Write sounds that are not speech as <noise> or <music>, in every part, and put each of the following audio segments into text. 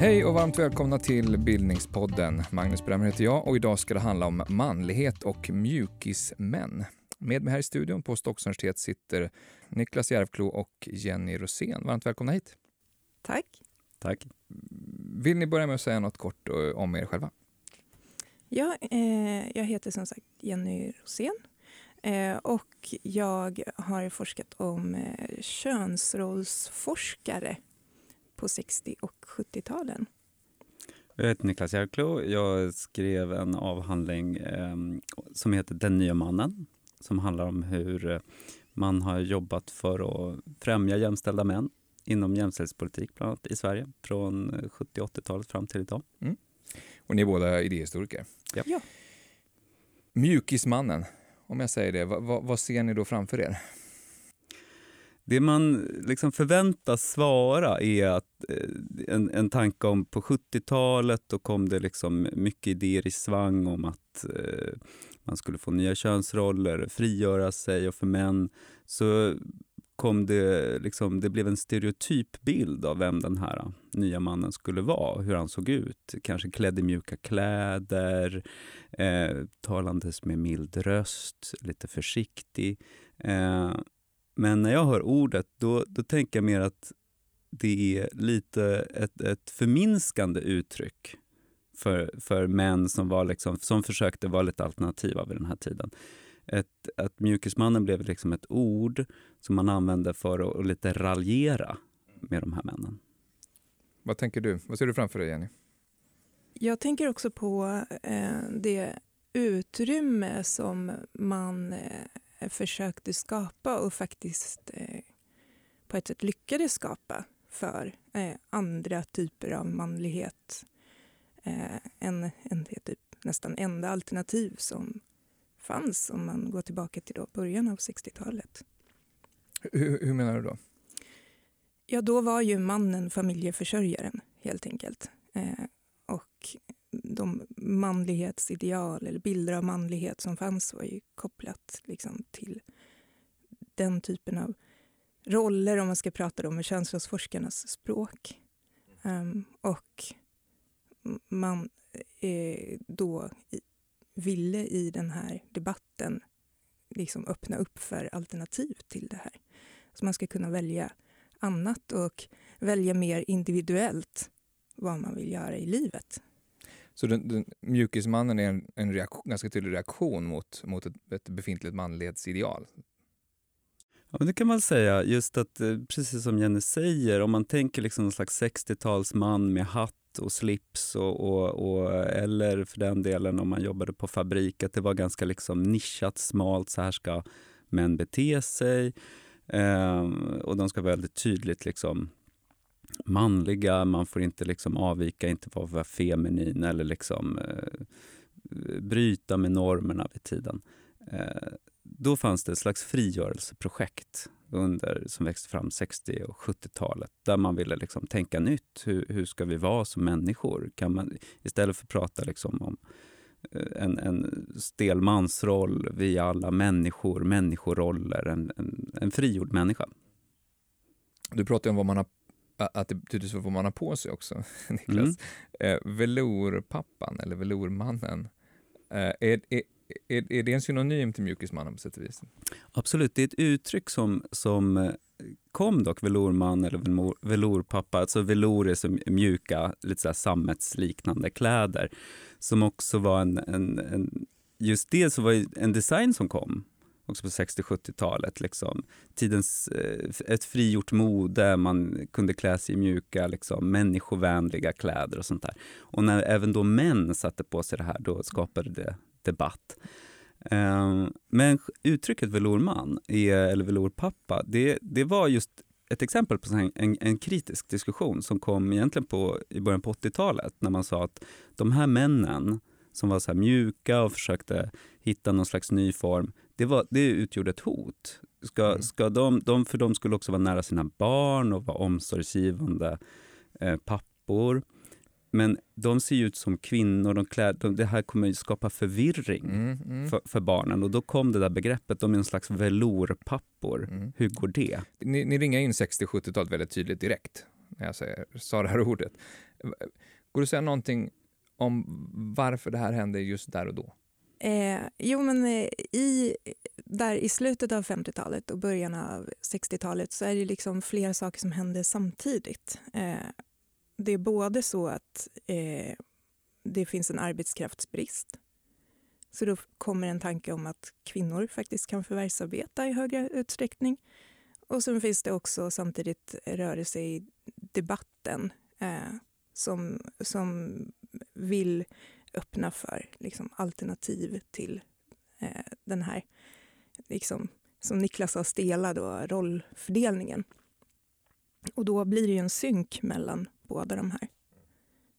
Hej och varmt välkomna till Bildningspodden. Magnus Bremmer heter jag och idag ska det handla om manlighet och mjukismän. Med mig här i studion på Stockholms universitet sitter Niklas Järvklo och Jenny Rosén. Varmt välkomna hit. Tack. Tack. Vill ni börja med att säga något kort eh, om er själva? Ja, eh, jag heter som sagt Jenny Rosén eh, och jag har forskat om eh, könsrollsforskare på 60 och 70-talen. Jag heter Niklas Järvklo. Jag skrev en avhandling eh, som heter Den nya mannen som handlar om hur eh, man har jobbat för att främja jämställda män inom jämställdhetspolitik bland annat i Sverige från 70 80-talet fram till idag. Mm. Och ni är båda idéhistoriker? Ja. ja. Mjukismannen, om jag säger det, vad, vad ser ni då framför er? Det man liksom förväntas svara är att eh, en, en tanke om på 70-talet då kom det liksom mycket idéer i svang om att eh, man skulle få nya könsroller, frigöra sig och för män så kom det, liksom, det blev en stereotyp bild av vem den här nya mannen skulle vara, hur han såg ut. Kanske klädd i mjuka kläder, eh, talandes med mild röst, lite försiktig. Eh, men när jag hör ordet, då, då tänker jag mer att det är lite ett, ett förminskande uttryck för, för män som, var liksom, som försökte vara lite alternativa vid den här tiden. Ett, att mjukismannen blev liksom ett ord som man använde för att, att lite raljera med de här männen. Vad tänker du? Vad ser du framför dig, Jenny? Jag tänker också på eh, det utrymme som man eh, försökte skapa och faktiskt eh, på ett sätt lyckades skapa för eh, andra typer av manlighet eh, än, än det typ nästan enda alternativ som fanns om man går tillbaka till då början av 60-talet. Hur, hur, menar du då? Ja, då var ju mannen familjeförsörjaren helt enkelt. Eh, de manlighetsideal eller bilder av manlighet som fanns var ju kopplat liksom, till den typen av roller om man ska prata med könsrollsforskarnas språk. Um, och man eh, då ville i den här debatten liksom öppna upp för alternativ till det här. Så man ska kunna välja annat och välja mer individuellt vad man vill göra i livet. Så den, den, mjukismannen är en, en reaktion, ganska tydlig reaktion mot, mot ett, ett befintligt manlighetsideal? Ja, men det kan man säga. Just att, eh, precis som Jenny säger, om man tänker liksom någon slags 60-talsman med hatt och slips och, och, och, eller för den delen om man jobbade på fabrik, att det var ganska liksom nischat, smalt, så här ska män bete sig. Eh, och de ska väldigt tydligt liksom manliga, man får inte liksom avvika, inte vara feminin eller liksom eh, bryta med normerna vid tiden. Eh, då fanns det ett slags frigörelseprojekt under, som växte fram 60 och 70-talet där man ville liksom tänka nytt. Hur, hur ska vi vara som människor? Kan man, istället för att prata liksom om eh, en, en stel mansroll, vi är alla människor, människoroller, en, en, en frigjord människa. Du pratar om vad man har att det betyder vad man har på sig också, <laughs> Niklas. Mm. Eh, velourpappan, eller velourmannen. Eh, är, är, är, är det en synonym till mjukismannen på sätt och vis? Absolut, det är ett uttryck som, som eh, kom dock, velourman eller velourpappa. Alltså velour är så mjuka, lite så sammetsliknande kläder. Som också var en, en, en just det så var en design som kom också på 60-70-talet. Liksom. Tidens, eh, ett frigjort mode, man kunde klä sig i mjuka, liksom, människovänliga kläder och sånt där. Och när även då män satte på sig det här, då skapade det debatt. Ehm, men uttrycket velourman, eller velourpappa, det, det var just ett exempel på en, en, en, kritisk diskussion som kom egentligen på, i början på 80-talet när man sa att de här männen som var så mjuka och försökte hitta någon slags ny form, det, var, det utgjorde ett hot. Ska, mm. ska de, de, för de skulle också vara nära sina barn och vara omsorgsgivande eh, pappor. Men de ser ut som kvinnor, de klär, de, det här kommer att skapa förvirring mm, mm. För, för, barnen. Och då kom det där begreppet, de är en slags velourpappor. Mm. Hur går det? Ni, ni ringer in 60-70-talet väldigt tydligt direkt när jag säger, sa det här ordet. Går det att säga någonting om varför det här hände just där och då? Eh, jo, men eh, i, där i slutet av 50-talet och början av 60-talet så är det liksom flera saker som händer samtidigt. Eh, det är både så att eh, det finns en arbetskraftsbrist. Så då kommer en tanke om att kvinnor faktiskt kan förvärvsarbeta i högre utsträckning. Och sen finns det också samtidigt rörelse i debatten eh, som, som vill öppna för liksom, alternativ till eh, den här, liksom, som Niklas sa, stela då, rollfördelningen. Och då blir det ju en synk mellan båda de här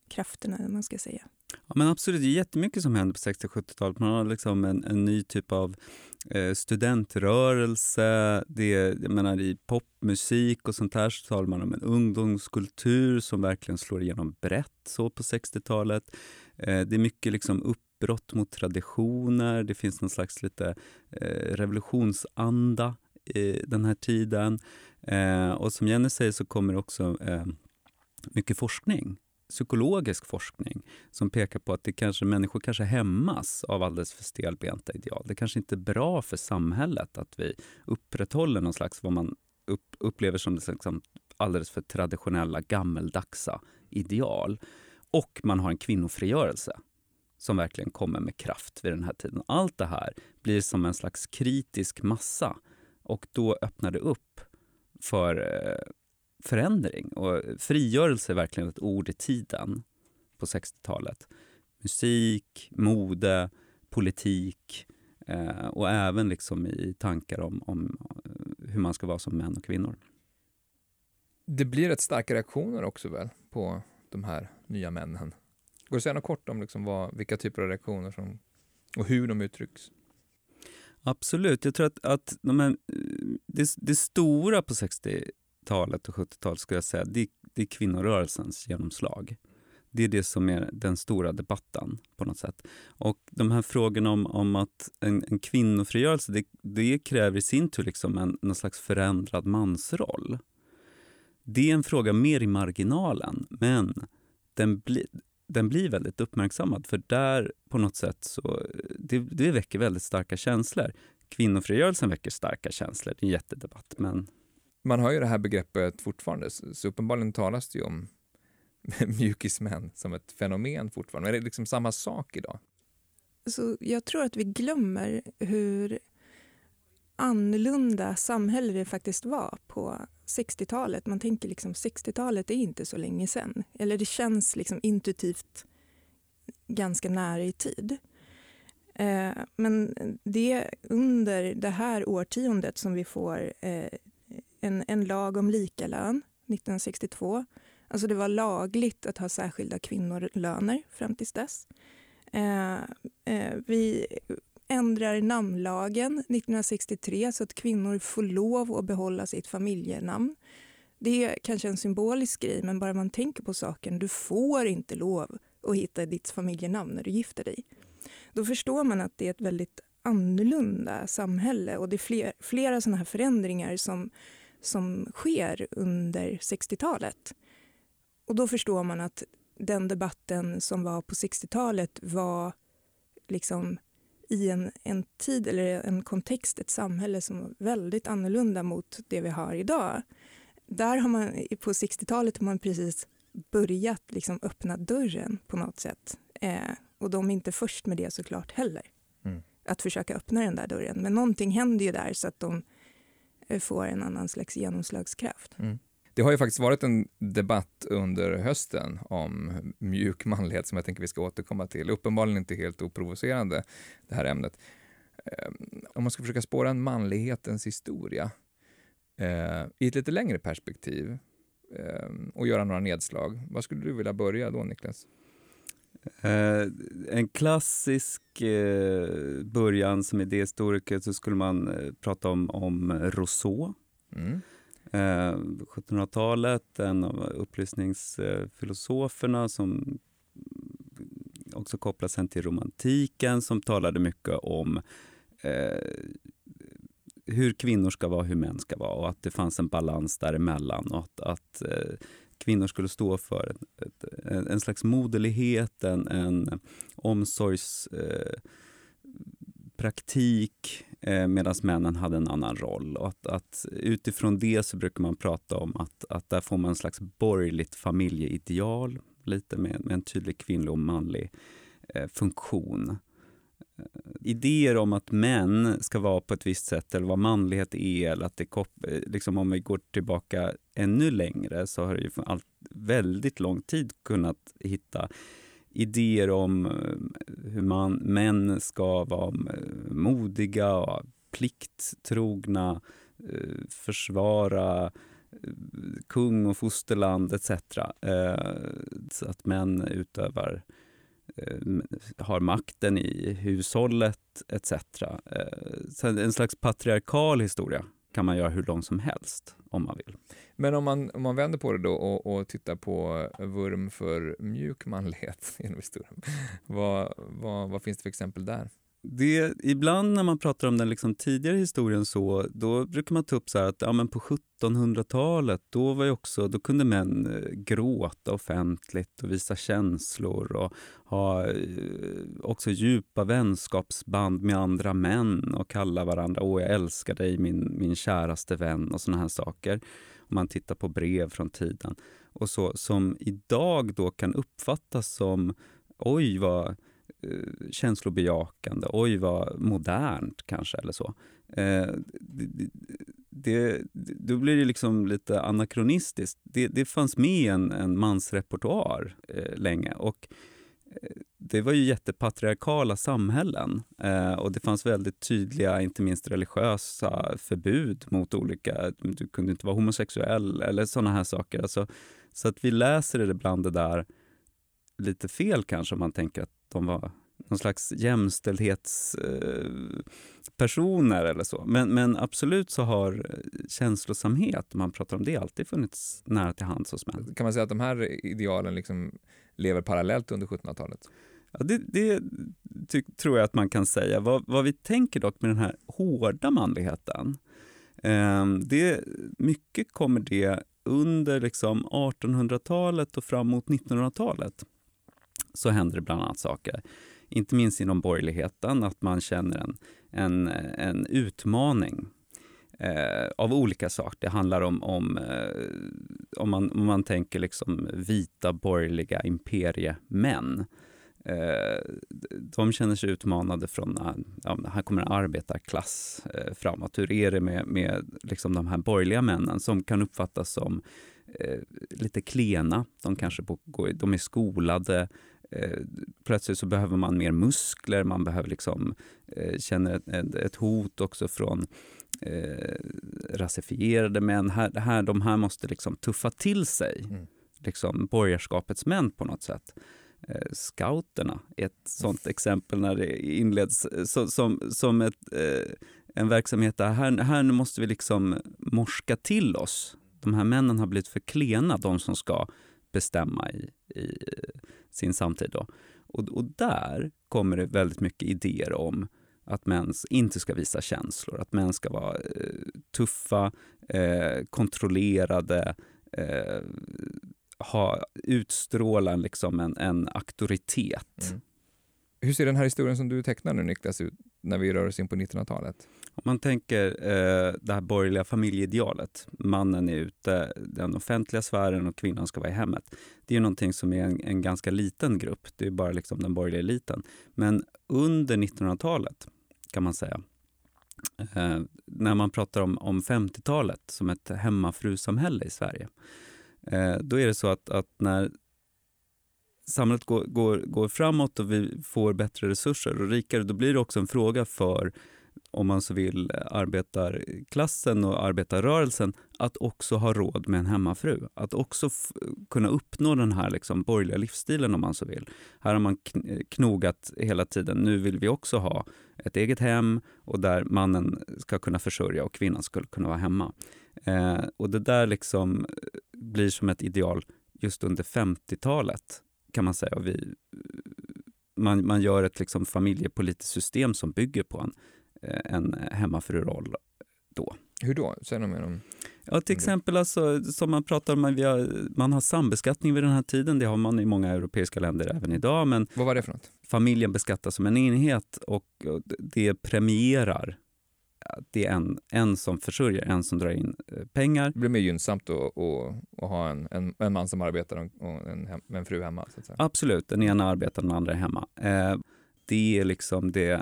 krafterna, man ska säga. Ja, men absolut, det är jättemycket som händer på 60 70-talet. Man har liksom en, en ny typ av eh, studentrörelse. Det, jag menar, I popmusik och sånt här så talar man om en ungdomskultur som verkligen slår igenom brett så på 60-talet. Eh, det är mycket liksom uppbrott mot traditioner. Det finns någon slags lite eh, revolutionsanda i den här tiden. Eh, och som Jenny säger så kommer också eh, mycket forskning psykologisk forskning som pekar på att det kanske, människor kanske hämmas av alldeles för stelbenta ideal. Det kanske inte är bra för samhället att vi upprätthåller någon slags vad man upp, upplever som liksom alldeles för traditionella, gammeldagsa ideal. Och man har en kvinnofrigörelse som verkligen kommer med kraft vid den här tiden. Allt det här blir som en slags kritisk massa och då öppnar det upp för eh, förändring. Och frigörelse är verkligen ett ord i tiden på 60-talet. Musik, mode, politik eh, och även liksom i tankar om, om eh, hur man ska vara som män och kvinnor. Det blir rätt starka reaktioner också väl på de här nya männen? Går det att säga något kort om liksom vad, vilka typer av reaktioner som, och hur de uttrycks? Absolut. Jag tror att, att de här, det, det stora på 60 talet och 70-talet skulle jag säga, det, det är kvinnorörelsens genomslag. Det är det som är den stora debatten på något sätt. Och de här frågorna om, om att en, en kvinnofrigörelse, det, det kräver i sin tur liksom en någon slags förändrad mansroll. Det är en fråga mer i marginalen, men den, bli, den blir väldigt uppmärksammad för där på något sätt så, det, det väcker väldigt starka känslor. Kvinnofrigörelsen väcker starka känslor, det är en jättedebatt, men man har ju det här begreppet fortfarande, så uppenbarligen talas det ju om <laughs> mjukismän som ett fenomen fortfarande. Men är det liksom samma sak idag? Så jag tror att vi glömmer hur annorlunda samhälle det faktiskt var på 60-talet. Man tänker liksom 60-talet är inte så länge sen. Eller det känns liksom intuitivt ganska nära i tid. Eh, men det är under det här årtiondet som vi får eh, en, en lag om likalön 1962. Alltså det var lagligt att ha särskilda kvinnolöner fram tills dess. Eh, eh, vi ändrar namnlagen 1963 så att kvinnor får lov att behålla sitt familjenamn. Det är kanske en symbolisk grej, men bara man tänker på saken, du får inte lov att hitta ditt familjenamn när du gifter dig. Då förstår man att det är ett väldigt annorlunda samhälle och det är fler, flera sådana här förändringar som som sker under 60-talet. Och då förstår man att den debatten som var på 60-talet var liksom i en, en tid eller en kontext, ett samhälle som var väldigt annorlunda mot det vi har idag. Där har man, på 60-talet har man precis börjat liksom öppna dörren på något sätt. Eh, och de är inte först med det såklart heller. Mm. Att försöka öppna den där dörren. Men någonting händer ju där så att de Eh, får en annan slags genomslagskraft. Mm. Det har ju faktiskt varit en debatt under hösten om mjuk <laughs> manlighet som jag tänker vi ska återkomma till. Uppenbarligen inte helt oprovocerande det här ämnet. Ehm, om man ska försöka spåra en manlighetens historia eh, i ett lite längre perspektiv eh, och göra några nedslag. Vad skulle du vilja börja då Niklas? Eh, en klassisk eh, början som idéhistoriker så skulle man eh, prata om, om Rousseau. Mm. Eh, 1700-talet, en av upplysningsfilosoferna som också kopplas sen till romantiken som talade mycket om eh, hur kvinnor ska vara, hur män ska vara och att det fanns en balans däremellan och att, att eh, kvinnor skulle stå för ett, ett, en, en slags moderlighet, en, en omsorgspraktik eh, Eh, medan männen hade en annan roll. Och att, att, utifrån det så brukar man prata om att, att där får man en slags borgerligt familjeideal lite med, med en tydlig kvinnlig och manlig eh, funktion eh, idéer om att män ska vara på ett visst sätt eller vad manlighet är. Eller att det, eh, liksom om vi går tillbaka ännu längre så har det ju för allt, väldigt lång tid kunnat hitta idéer om eh, hur man, män ska vara eh, modiga och plikttrogna, eh, försvara kung och fosterland etc. Så att män utövar har makten i hushållet etc. En slags patriarkal historia kan man göra hur lång som helst om man vill. Men om man, om man vänder på det då och, och tittar på vurm för mjuk manlighet <laughs> genom historien, vad, vad, vad finns det för exempel där? Det, ibland när man pratar om den liksom tidigare historien så, då brukar man ta upp så att ja, men på 1700-talet då, var också, då kunde män eh, gråta offentligt och visa känslor och ha eh, också djupa vänskapsband med andra män och kalla varandra åh jag älskar dig min, min käraste vän och såna här saker. Om man tittar på brev från tiden. Och så, som idag då kan uppfattas som oj vad Eh, känslobejakande, oj vad modernt kanske eller så. Eh, det, det, då blir det liksom lite anakronistiskt. Det, det fanns med i en, en mansrepertoar eh, länge och eh, det var ju jättepatriarkala samhällen eh, och det fanns väldigt tydliga, inte minst religiösa förbud mot olika, du kunde inte vara homosexuell eller sådana här saker. Alltså, så att vi läser ibland det där lite fel kanske om man tänker att de var någon slags jämställdhetspersoner eller så. Men, men absolut så har känslosamhet, om man pratar om det, alltid funnits nära till hands hos män. Kan man säga att de här idealen liksom lever parallellt under 1700-talet? Ja, det, det tror jag att man kan säga. Vad, vad, vi tänker dock med den här hårda manligheten, eh, det, mycket kommer det under liksom 1800-talet och fram mot 1900-talet så händer det bland annat saker. Inte minst inom borgerligheten, att man känner en, en, en utmaning eh, av olika saker. Det handlar om, om, eh, om, man, om man tänker liksom vita borgerliga imperiemän. Eh, de känner sig utmanade från, eh, ja, här kommer en arbetarklass eh, framåt. Hur är det med, med liksom de här borgerliga männen som kan uppfattas som eh, lite klena. De kanske går, de är skolade, Eh, plötsligt så behöver man mer muskler, man behöver liksom, eh, känner ett, ett, hot också från eh, rasifierade män. Här, här, de här måste liksom tuffa till sig, mm. liksom borgerskapets män på något sätt. Eh, scouterna är ett sånt exempel när det inleds eh, så, som, som ett, eh, en verksamhet där här, här måste vi liksom morska till oss. De här männen har blivit för klena, de som ska bestämma i, i sin samtid. Då. Och, och där kommer det väldigt mycket idéer om att män inte ska visa känslor, att män ska vara eh, tuffa, eh, kontrollerade, eh, ha, utstråla liksom en, en auktoritet. Mm. Hur ser den här historien som du tecknar nu Niklas ut när vi rör oss in på 1900-talet? Om man tänker eh, det här borgerliga familjeidealet, mannen är ute den offentliga sfären och kvinnan ska vara i hemmet. Det är någonting som är en, en ganska liten grupp, det är bara liksom den borgerliga eliten. Men under 1900-talet kan man säga, eh, när man pratar om, om 50-talet som ett hemmafrusamhälle i Sverige, eh, då är det så att, att när samhället går, går, går framåt och vi får bättre resurser och rikare, då blir det också en fråga för om man så vill, arbetarklassen och arbetarrörelsen att också ha råd med en hemmafru. Att också kunna uppnå den här liksom borgerliga livsstilen om man så vill. Här har man eh, knogat hela tiden. Nu vill vi också ha ett eget hem och där mannen ska kunna försörja och kvinnan skulle kunna vara hemma. Eh, och det där liksom blir som ett ideal just under 50-talet kan man säga. Och vi, man, man gör ett liksom familjepolitiskt system som bygger på en, en hemmafruroll då. Hur då? Säg något mer om... Ja, till exempel alltså, som man pratar om, har, man har sambeskattning vid den här tiden. Det har man i många europeiska länder även idag. Men Vad var det för något? familjen beskattas som en enhet och och det premierar att det är en, en som försörjer, en som drar in eh, pengar. Det blir mer gynnsamt att, att, ha en, en, en man som arbetar och en, hem- en fru hemma. Så att säga. Absolut, den ena arbetar, den andra är hemma. Eh, det är liksom det eh,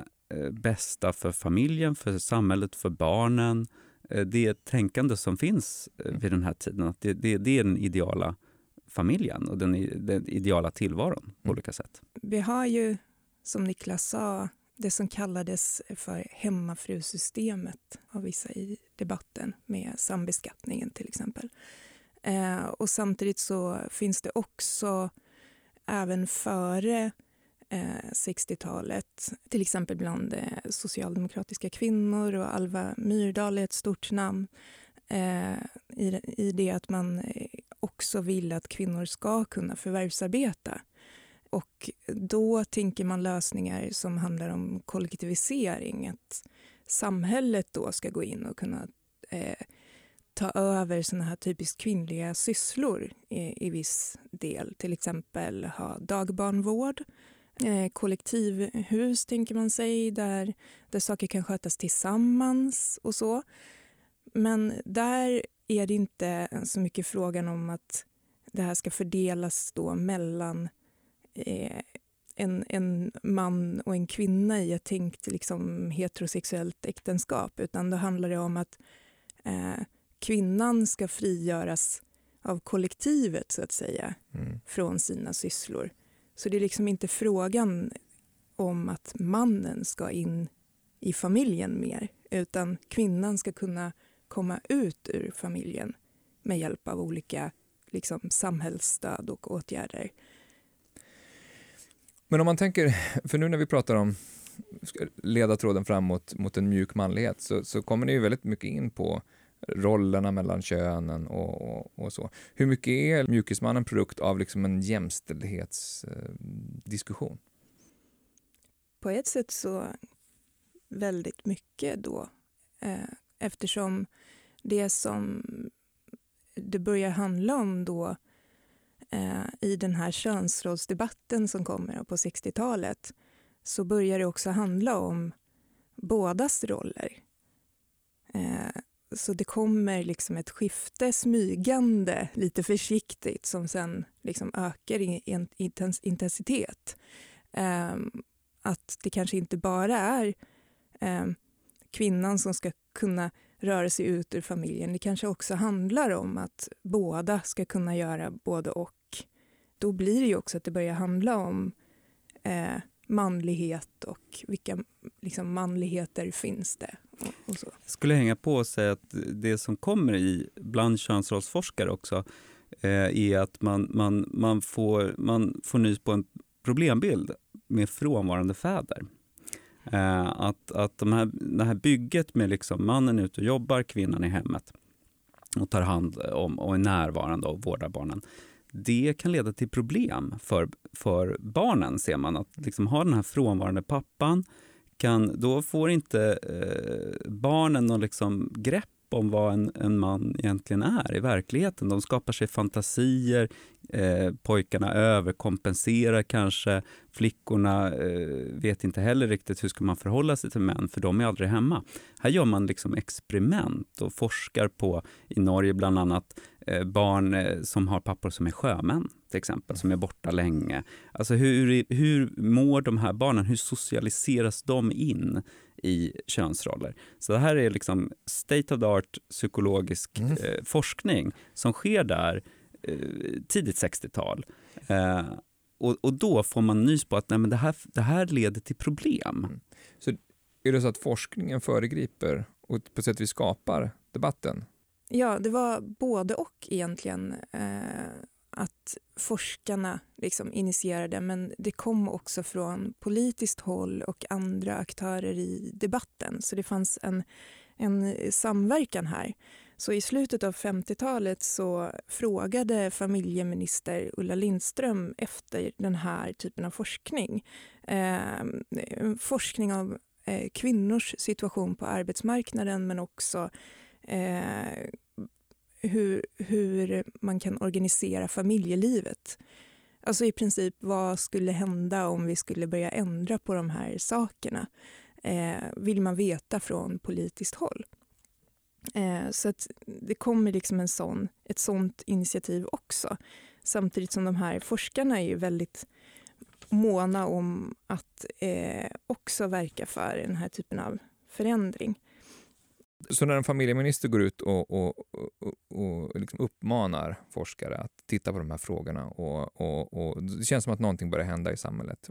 bästa för familjen, för samhället, för barnen. Eh, det tänkande som finns eh, vid den här tiden. Att det, det, det är den ideala familjen och den, den ideala tillvaron på Mm. olika sätt. Vi har ju, som Niklas sa, det som kallades för hemmafrusystemet av vissa i debatten med sambeskattningen till exempel. Eh, och samtidigt så finns det också även före eh, 60-talet, till exempel bland eh, socialdemokratiska kvinnor och Alva Myrdal är ett stort namn eh, i, i det att man eh, också vill att kvinnor ska kunna förvärvsarbeta. Och då tänker man lösningar som handlar om kollektivisering. Att samhället då ska gå in och kunna eh, ta över såna här typiskt kvinnliga sysslor i, i viss del. Till exempel ha dagbarnvård, eh, kollektivhus tänker man sig där, där saker kan skötas tillsammans och så. Men där är det inte så mycket frågan om att det här ska fördelas då mellan eh, en, en man och en kvinna i ett tänkt liksom, heterosexuellt äktenskap utan då handlar det om att eh, kvinnan ska frigöras av kollektivet så att säga Mm. från sina sysslor. Så det är liksom inte frågan om att mannen ska in i familjen mer utan kvinnan ska kunna komma ut ur familjen med hjälp av olika liksom, samhällsstöd och åtgärder. Men om man tänker, för nu när vi pratar om leda tråden framåt mot en mjuk manlighet så, så kommer ni ju väldigt mycket in på rollerna mellan könen och, och, och så. Hur mycket är Mjukisman en produkt av liksom en jämställdhetsdiskussion? På ett sätt så väldigt mycket då eh, eftersom det som det börjar handla om då eh, i den här könsrollsdebatten som kommer på 60-talet så börjar det också handla om bådas roller. Eh, så det kommer liksom ett skifte smygande, lite försiktigt som sen liksom ökar i intens- intensitet. Ehm, att det kanske inte bara är ehm, kvinnan som ska kunna röra sig ut ur familjen. Det kanske också handlar om att båda ska kunna göra både och. Då blir det ju också att det börjar handla om eh, manlighet och vilka liksom, manligheter finns det. Och, och så. Jag skulle hänga på och säga att det som kommer i bland könsrollsforskare också eh, är att man, man, man, får, man får nys på en problembild med frånvarande fäder. Eh, att att de här, det här bygget med liksom mannen ute och jobbar, kvinnan i hemmet och tar hand om och är närvarande och vårdar barnen. Det kan leda till problem för, för barnen, ser man. Att liksom ha den här frånvarande pappan, kan, då får inte eh, barnen någon liksom grepp om vad en, en man egentligen är i verkligheten. De skapar sig fantasier, eh, pojkarna överkompenserar kanske, flickorna eh, vet inte heller riktigt hur ska man förhålla sig till män, för de är aldrig hemma. Här gör man liksom experiment och forskar på, i Norge bland annat, barn eh, som har pappor som är sjömän, till exempel, som är borta länge. Alltså hur, hur mår de här barnen? Hur socialiseras de in i könsroller? Så det här är liksom state of the art psykologisk Mm. eh, forskning som sker där eh, tidigt 60-tal. Eh, och, och då får man nys på att nej, men det, här, det här leder till problem. Är det så att forskningen föregriper och på sätt vis skapar debatten? Ja, det var både och egentligen. Eh, att forskarna liksom initierade, men det kom också från politiskt håll och andra aktörer i debatten. Så det fanns en, en samverkan här. Så i slutet av 50-talet så frågade familjeminister Ulla Lindström efter den här typen av forskning. Eh, forskning om eh, kvinnors situation på arbetsmarknaden men också eh, hur, hur man kan organisera familjelivet. Alltså i princip vad skulle hända om vi skulle börja ändra på de här sakerna? Eh, vill man veta från politiskt håll. Eh, så att det kommer liksom en sån, ett sånt initiativ också. Samtidigt som de här forskarna är ju väldigt måna om att eh, också verka för den här typen av förändring. Så när en familjeminister går ut och, och, och, och liksom uppmanar forskare att titta på de här frågorna och, och, och, det känns som att någonting börjar hända i samhället.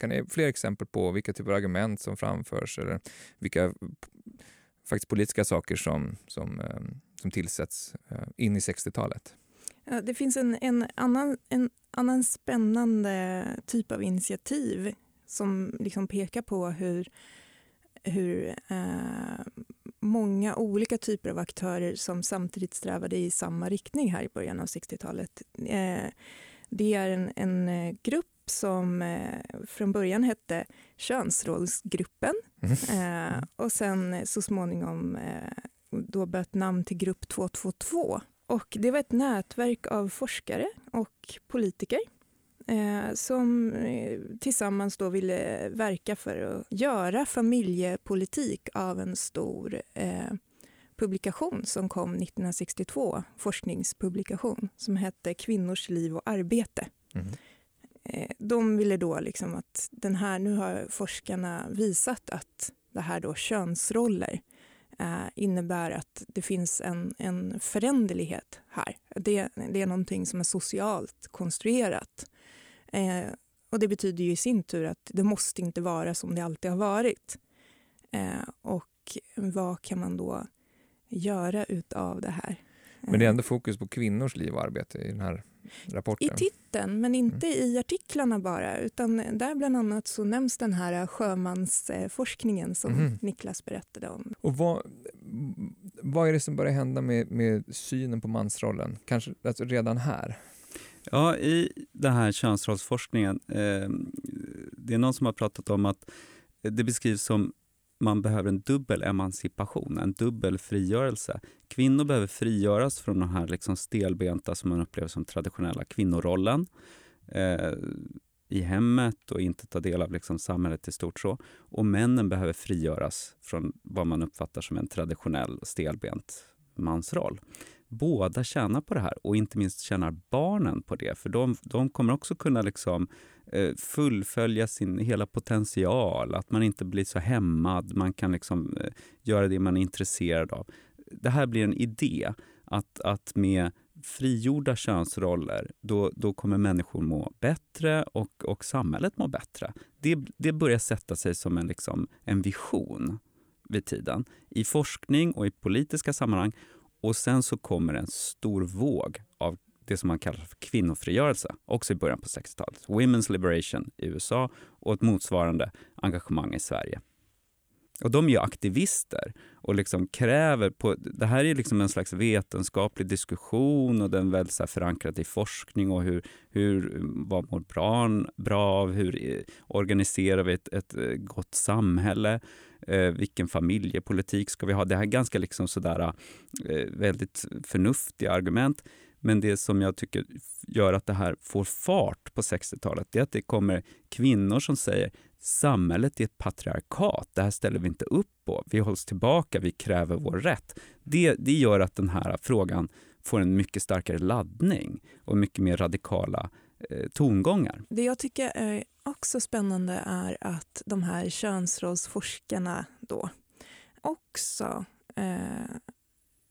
Kan ni ge fler exempel på vilka typer av argument som framförs eller vilka faktiskt politiska saker som, som, ehm, som tillsätts eh, in i 60-talet? Ja, det finns en, en, annan, en annan spännande typ av initiativ som liksom pekar på hur, hur eh, många olika typer av aktörer som samtidigt strävade i samma riktning här i början av 60-talet. Eh, det är en, en eh, grupp som eh, från början hette Könsrollsgruppen mm. och sen så småningom då bytt namn till Grupp 222. Och det var ett nätverk av forskare och politiker som eh, tillsammans då ville verka för att göra familjepolitik av en stor eh, publikation som kom 1962, forskningspublikation, som hette Kvinnors liv och arbete. Mm. De ville då liksom att den här, nu har forskarna visat att det här då könsroller eh, innebär att det finns en, en föränderlighet här. Det, det är någonting som är socialt konstruerat. Eh, och det betyder ju i sin tur att det måste inte vara som det alltid har varit. Eh, och vad kan man då göra utav det här? Men det är ändå fokus på kvinnors liv och arbete i den här rapporten? I titeln, men inte mm. i artiklarna bara. Utan där bland annat så nämns den här sjömansforskningen som mm. Niklas berättade om. Och vad, vad är det som börjar hända med, med synen på mansrollen? Kanske alltså redan här? Ja, i den här könsrollsforskningen, eh, det är någon som har pratat om att det beskrivs som man behöver en dubbel emancipation, en dubbel frigörelse. Kvinnor behöver frigöras från de här liksom stelbenta, som man upplever som traditionella kvinnorollen eh, i hemmet och inte ta del av liksom samhället i stort. så. Och männen behöver frigöras från vad man uppfattar som en traditionell stelbent mansroll båda tjänar på det här och inte minst tjänar barnen på det. För de, de kommer också kunna liksom eh, fullfölja sin hela potential, att man inte blir så hämmad, man kan liksom eh, göra det man är intresserad av. Det här blir en idé, att, att med frigjorda könsroller, då, då kommer människor må bättre och, och samhället må bättre. Det, det börjar sätta sig som en, liksom, en vision vid tiden. I forskning och i politiska sammanhang och sen så kommer en stor våg av det som man kallar för kvinnofrigörelse, också i början på 60-talet. Women's Liberation i USA och ett motsvarande engagemang i Sverige. Och de är ju aktivister och liksom kräver... På, det här är liksom en slags vetenskaplig diskussion och den är väldigt så förankrad i forskning och hur, hur, vad mår barn bra av? Hur eh, organiserar vi ett, ett eh, gott samhälle? Eh, vilken familjepolitik ska vi ha? Det här är ganska liksom sådär, eh, väldigt förnuftiga argument. Men det som jag tycker gör att det här får fart på 60-talet, det är att det kommer kvinnor som säger samhället är ett patriarkat, det här ställer vi inte upp på, vi hålls tillbaka, vi kräver vår rätt. Det, det gör att den här frågan får en mycket starkare laddning och mycket mer radikala eh, Eh, tongångar. Det jag tycker är också spännande är att de här könsrollsforskarna då också eh,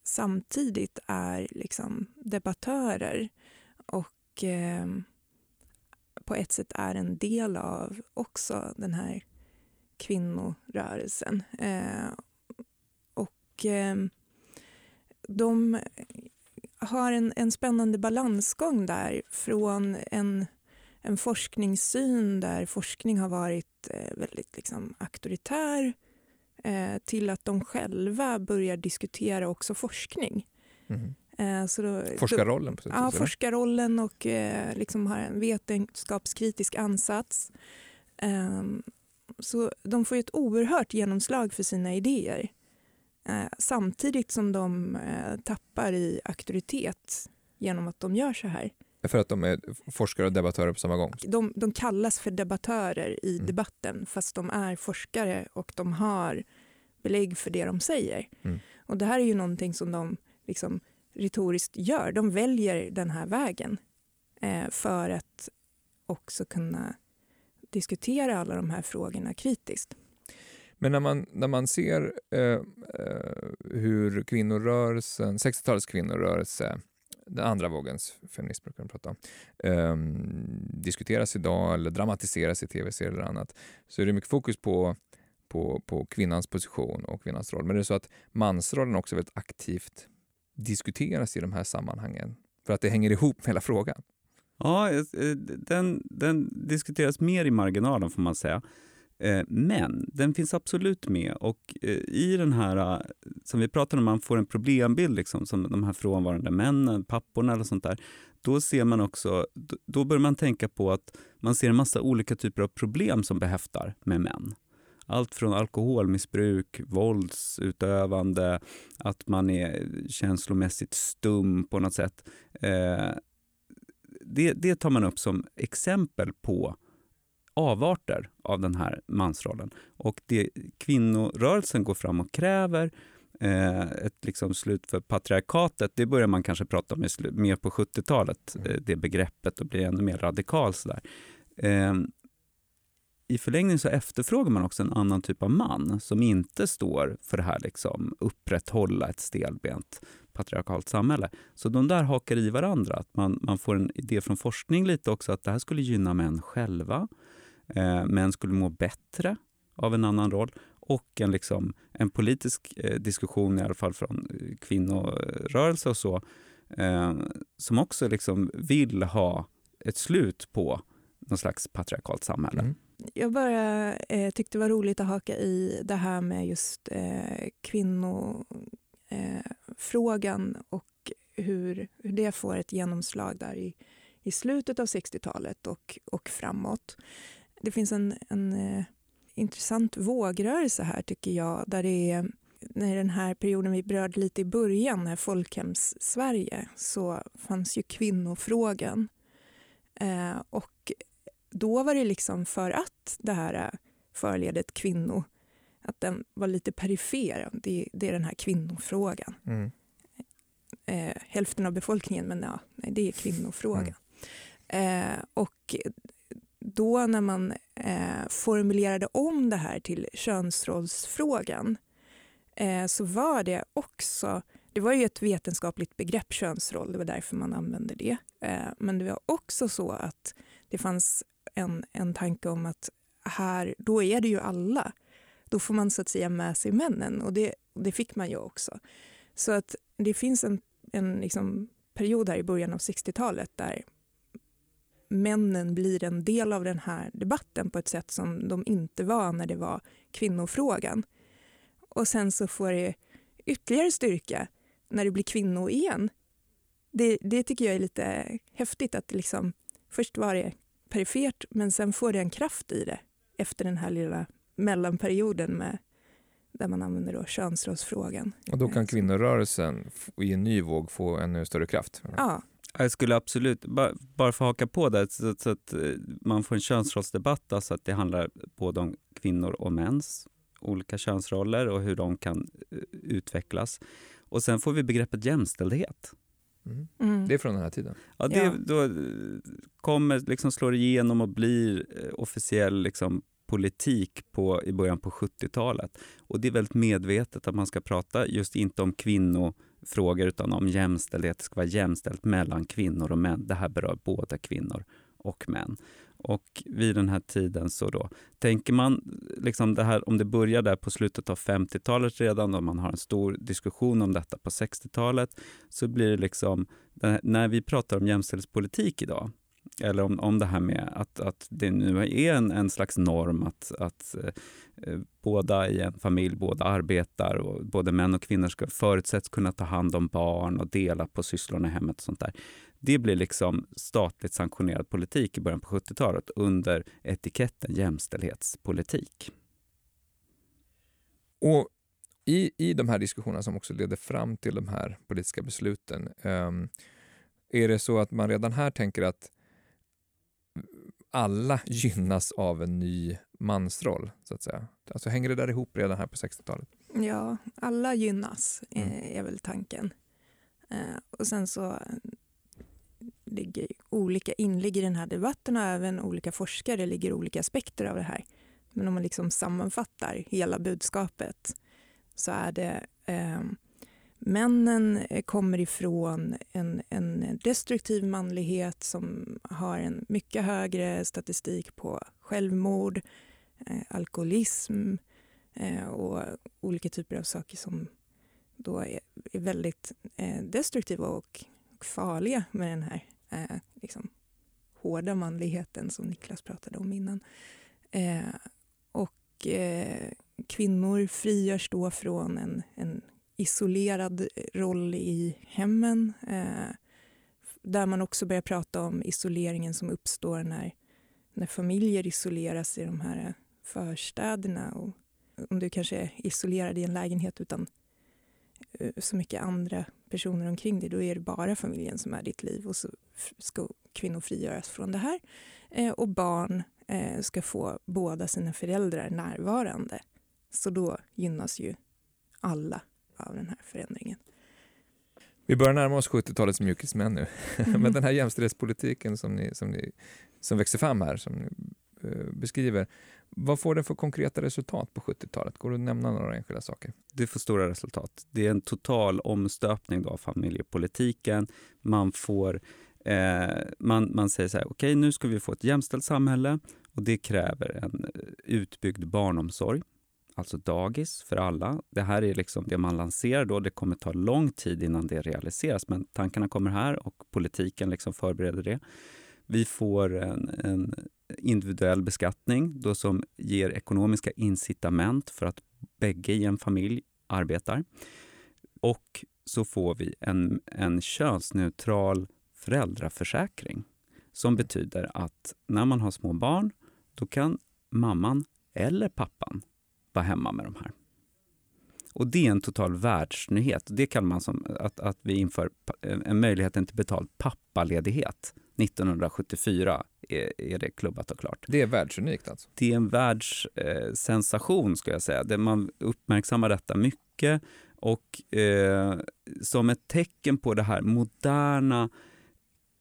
samtidigt är liksom debattörer och eh, på ett sätt är en del av också den här kvinnorörelsen. Eh, och eh, de har en, en spännande balansgång där från en, en forskningssyn där forskning har varit eh, väldigt liksom, auktoritär eh, till att de själva börjar diskutera också forskning. Mm. Då, forskarrollen? På ja, forskarrollen och eh, liksom har en vetenskapskritisk ansats. Eh, så de får ett oerhört genomslag för sina idéer. Eh, samtidigt som de eh, tappar i auktoritet genom att de gör så här. För att de är forskare och debattörer på samma gång? De, de kallas för debattörer i Mm. debatten fast de är forskare och de har belägg för det de säger. Mm. Och det här är ju någonting som de liksom retoriskt gör. De väljer den här vägen eh, för att också kunna diskutera alla de här frågorna kritiskt. Men när man, när man ser eh, eh hur kvinnorörelsen, 60-talets kvinnorörelse, den andra vågens feminism brukar de prata om, eh, diskuteras idag eller dramatiseras i tv-serier eller annat, så är det mycket fokus på, på, på kvinnans position och kvinnans roll. Men det är så att mansrollen också väldigt aktivt diskuteras i de här sammanhangen för att det hänger ihop med hela frågan. Ja, eh, eh, den, den diskuteras mer i marginalen får man säga. Eh, men den finns absolut med och eh, i den här, eh, som vi pratade om, man får en problembild liksom, som de här frånvarande männen, papporna eller sånt där. Då ser man också, då- börjar man tänka på att man ser en massa olika typer av problem som behäftar med män. Allt från alkoholmissbruk, våldsutövande, att man är känslomässigt stum på något sätt. Det, det tar man upp som exempel på avarter av den här mansrollen. Och det kvinnorörelsen går fram och kräver, eh, ett liksom slut för patriarkatet, det börjar man kanske prata om mer på 70-talet, Mm. eh, det begreppet, och blir ännu mer radikal. Sådär. Eh, I förlängningen så efterfrågar man också en annan typ av man som inte står för det här liksom upprätthålla ett stelbent patriarkalt samhälle. Så de där hakar i varandra. Att man, man får en idé från forskning lite också att det här skulle gynna män själva. Eh, män skulle må bättre av en annan roll och en, liksom, en politisk eh, diskussion, i alla fall från eh, kvinnorörelse och så, eh, som också liksom vill ha ett slut på någon slags patriarkalt samhälle. Mm. Jag bara eh, tyckte det var roligt att haka i det här med just eh, kvinnofrågan eh, frågan och hur, hur det får ett genomslag där i, i slutet av 60-talet och, och framåt. Det finns en, en eh, intressant vågrörelse här tycker jag där det är när den här perioden vi berörde lite i början, när folkhems-Sverige, så fanns ju kvinnofrågan. Eh, och då var det liksom för att det här eh, förledet kvinno, att den var lite perifer. Det, det är den här kvinnofrågan. Mm. Eh, hälften av befolkningen, men ja, nej, det är kvinnofrågan. Eh, och då när man eh, formulerade om det här till könsrollsfrågan eh, så var det också, det var ju ett vetenskapligt begrepp könsroll, det var därför man använde det. Eh, men det var också så att det fanns en, en tanke om att här, då är det ju alla. Då får man så att säga med sig männen och det, det fick man ju också. Så att det finns en, en liksom period här i början av 60-talet där männen blir en del av den här debatten på ett sätt som de inte var när det var kvinnofrågan. Och sen så får det ytterligare styrka när det blir kvinnor igen. Det, det tycker jag är lite häftigt att liksom, först var det perifert men sen får det en kraft i det efter den här lilla mellanperioden med, där man använder då könsrollsfrågan. Och då kan kvinnorörelsen f- i en ny våg få ännu större kraft. Ja, Jag skulle absolut, bara, bara för att haka på där, så, så att eh, man får en könsrollsdebatt, alltså att det handlar både om kvinnor och mäns olika könsroller och hur de kan eh, utvecklas. Och sen får vi begreppet jämställdhet. Mm. mm. Det är från den här tiden. Ja, det Ja. Då eh, kommer, liksom slår igenom och blir officiell liksom, politik på, i början på 70-talet. Och det är väldigt medvetet att man ska prata just inte om frågor utan om jämställdhet. Det ska vara jämställt mellan kvinnor och män. Det här berör både kvinnor och män. Och vid den här tiden så då tänker man, liksom det här, om det börjar där på slutet av 50-talet redan och man har en stor diskussion om detta på 60-talet så blir det liksom, när vi pratar om jämställdhetspolitik idag eller om, om det här med att, att det nu är en, en slags norm att, att eh, båda i en familj, båda arbetar och både män och kvinnor ska förutsätts kunna ta hand om barn och dela på sysslorna i hemmet och sånt där. Det blir liksom statligt sanktionerad politik i början på 70-talet under etiketten jämställdhetspolitik. Och I, I de här diskussionerna som också leder fram till de här politiska besluten, um, är det så att man redan här tänker att alla gynnas av en ny mansroll, så att säga? Alltså hänger det där ihop redan här på 60-talet? Ja, alla gynnas Mm. eh, är väl tanken. Eh, och sen så ligger olika inlägg i den här debatten och även olika forskare ligger olika aspekter av det här. Men om man liksom sammanfattar hela budskapet så är det eh, männen eh, kommer ifrån en, en destruktiv manlighet som har en mycket högre statistik på självmord, eh, alkoholism eh, och olika typer av saker som då är, är väldigt eh, destruktiva och, och farliga med den här eh, liksom, hårda manligheten som Niklas pratade om innan. Eh, och eh, kvinnor frigörs då från en, en isolerad eh, roll i hemmen eh, där man också börjar prata om isoleringen som uppstår när, när familjer isoleras i de här eh, förstäderna. Och om du kanske är isolerad i en lägenhet utan eh, så mycket andra personer omkring dig, då är det bara familjen som är ditt liv och så ska kvinnor frigöras från det här. Eh, och barn eh, ska få båda sina föräldrar närvarande. Så då gynnas ju alla av den här förändringen. Vi börjar närma oss 70-talets mjukismän nu. <laughs> Mhm. Men den här jämställdhetspolitiken som, ni, som, ni, som växer fram här, som ni eh, beskriver, vad får den för konkreta resultat på 70-talet? Går det att nämna några enskilda saker? Det får stora resultat. Det är en total omstöpning då av familjepolitiken. Man får eh, man, man säger så här, okej okay, nu ska vi få ett jämställt samhälle och det kräver en eh, utbyggd barnomsorg, alltså dagis för alla. Det här är liksom det man lanserar då. Det kommer ta lång tid innan det realiseras, men tankarna kommer här och politiken liksom förbereder det. Vi får en, en individuell beskattning då som ger ekonomiska incitament för att bägge i en familj arbetar. Och så får vi en, en könsneutral föräldraförsäkring som betyder att när man har små barn då kan mamman eller pappan vara hemma med de här. Och det är en total världsnyhet. Det kallar man som att, att vi inför en möjligheten till betald pappaledighet. 1974 är, är det klubbat och klart. Det är världsunikt alltså? Det är en världssensation eh, ska jag säga. Det man uppmärksammar detta mycket och eh, som ett tecken på det här moderna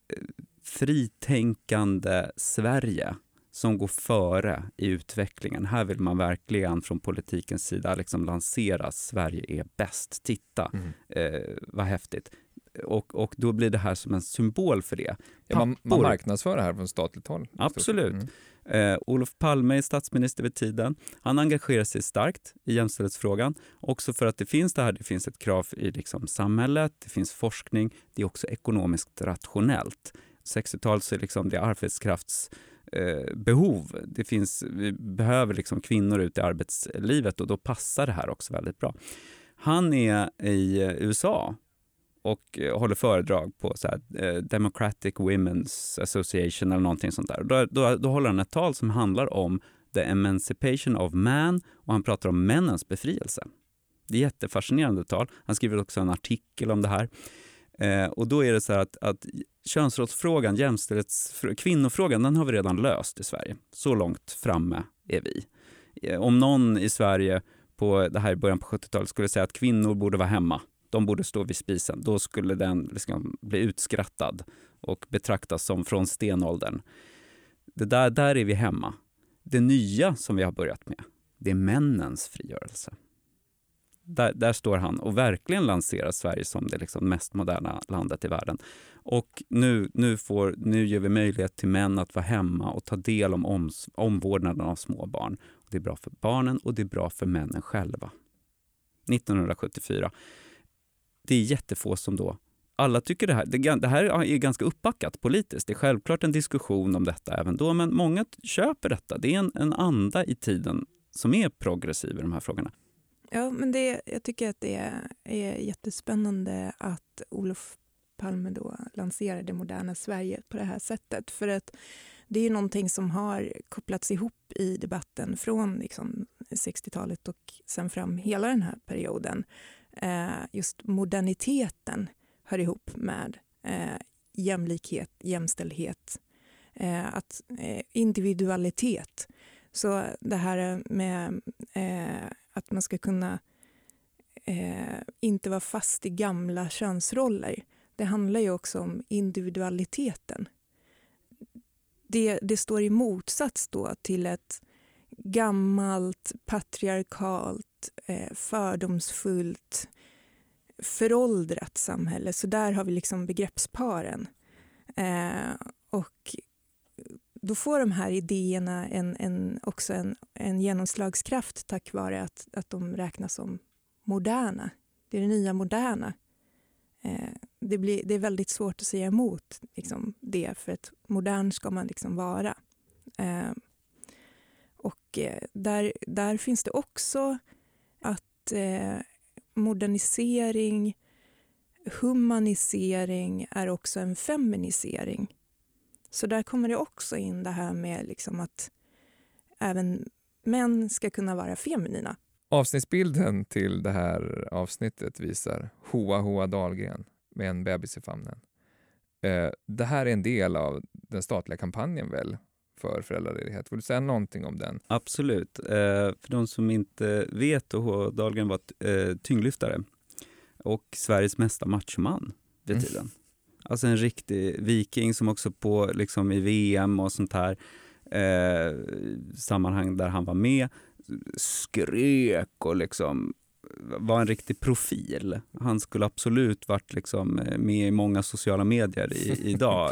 eh, fritänkande Sverige som går före i utvecklingen. Här vill man verkligen från politikens sida liksom lansera Sverige är bäst. Titta, mm. eh, vad häftigt. Och, och då blir det här som en symbol för det. Ja, man, man marknadsför det här från statligt håll? Absolut. Mm. Eh, Olof Palme är statsminister vid tiden. Han engagerar sig starkt i jämställdhetsfrågan. Också för att det finns det här, det finns ett krav i liksom samhället, det finns forskning, det är också ekonomiskt rationellt. 60-talet så är liksom det arbetskrafts eh, behov. Det finns, vi behöver liksom kvinnor ute i arbetslivet och då passar det här också väldigt bra. Han är i USA och eh, håller föredrag på så här, eh, Democratic Women's Association eller någonting sånt där. Då, då, då håller han ett tal som handlar om the emancipation of man och han pratar om männens befrielse. Det är jättefascinerande tal. Han skriver också en artikel om det här. Eh, och då är det så här att, att könsrollsfrågan, jämställdhetsfrågan, kvinnofrågan, den har vi redan löst i Sverige. Så långt framme är vi. Eh, om någon i Sverige på det här i början på 70-talet skulle säga att kvinnor borde vara hemma, de borde stå vid spisen, då skulle den liksom bli utskrattad och betraktas som från stenåldern. Det där, där är vi hemma. Det nya som vi har börjat med, det är männens frigörelse. Där, där, står han och verkligen lanserar Sverige som det liksom mest moderna landet i världen. Och nu, nu, får, nu ger vi möjlighet till män att vara hemma och ta del om oms, omvårdnaden av små barn. Det är bra för barnen och det är bra för männen själva. 1974. Det är jättefå som då alla tycker det här, det här är ganska uppbackat politiskt. Det är självklart en diskussion om detta även då, men många köper detta. Det är en, en anda i tiden som är progressiv i de här frågorna. Ja, men det, jag tycker att det är, jättespännande att Olof Palme då lanserar det moderna Sverige på det här sättet. För att det är någonting som har kopplats ihop i debatten från liksom 60-talet och sen fram hela den här perioden. Eh, just moderniteten hör ihop med eh, jämlikhet, jämställdhet, eh, att, eh, individualitet. Så det här med eh, att man ska kunna eh, inte vara fast i gamla könsroller. Det handlar ju också om individualiteten. Det, det står i motsats då till ett gammalt, patriarkalt, eh, fördomsfullt, föråldrat samhälle. Så där har vi liksom begreppsparen. Eh, och då får de här idéerna en, en, också en, en genomslagskraft tack vare att, att de räknas som moderna. Det är det nya moderna. Eh, det, blir, det är väldigt svårt att säga emot liksom, det, för att modern ska man liksom vara. Eh, och eh, där, där finns det också att eh, modernisering, humanisering är också en feminisering. Så där kommer det också in det här med liksom att även män ska kunna vara feminina. Avsnittsbilden till det här avsnittet visar Hoa Hoa Dahlgren med en bebis i famnen. Eh, det här är en del av den statliga kampanjen väl för föräldraledighet. Vill du säga någonting om den? Absolut. Eh, för de som inte vet, Hoa Dahlgren var eh, tyngdlyftare och Sveriges mesta machoman vid mm. tiden. Mm. Alltså en riktig viking som också på liksom i VM och sånt här eh, sammanhang där han var med skrek och liksom var en riktig profil. Han skulle absolut varit liksom med i många sociala medier i, <laughs> idag.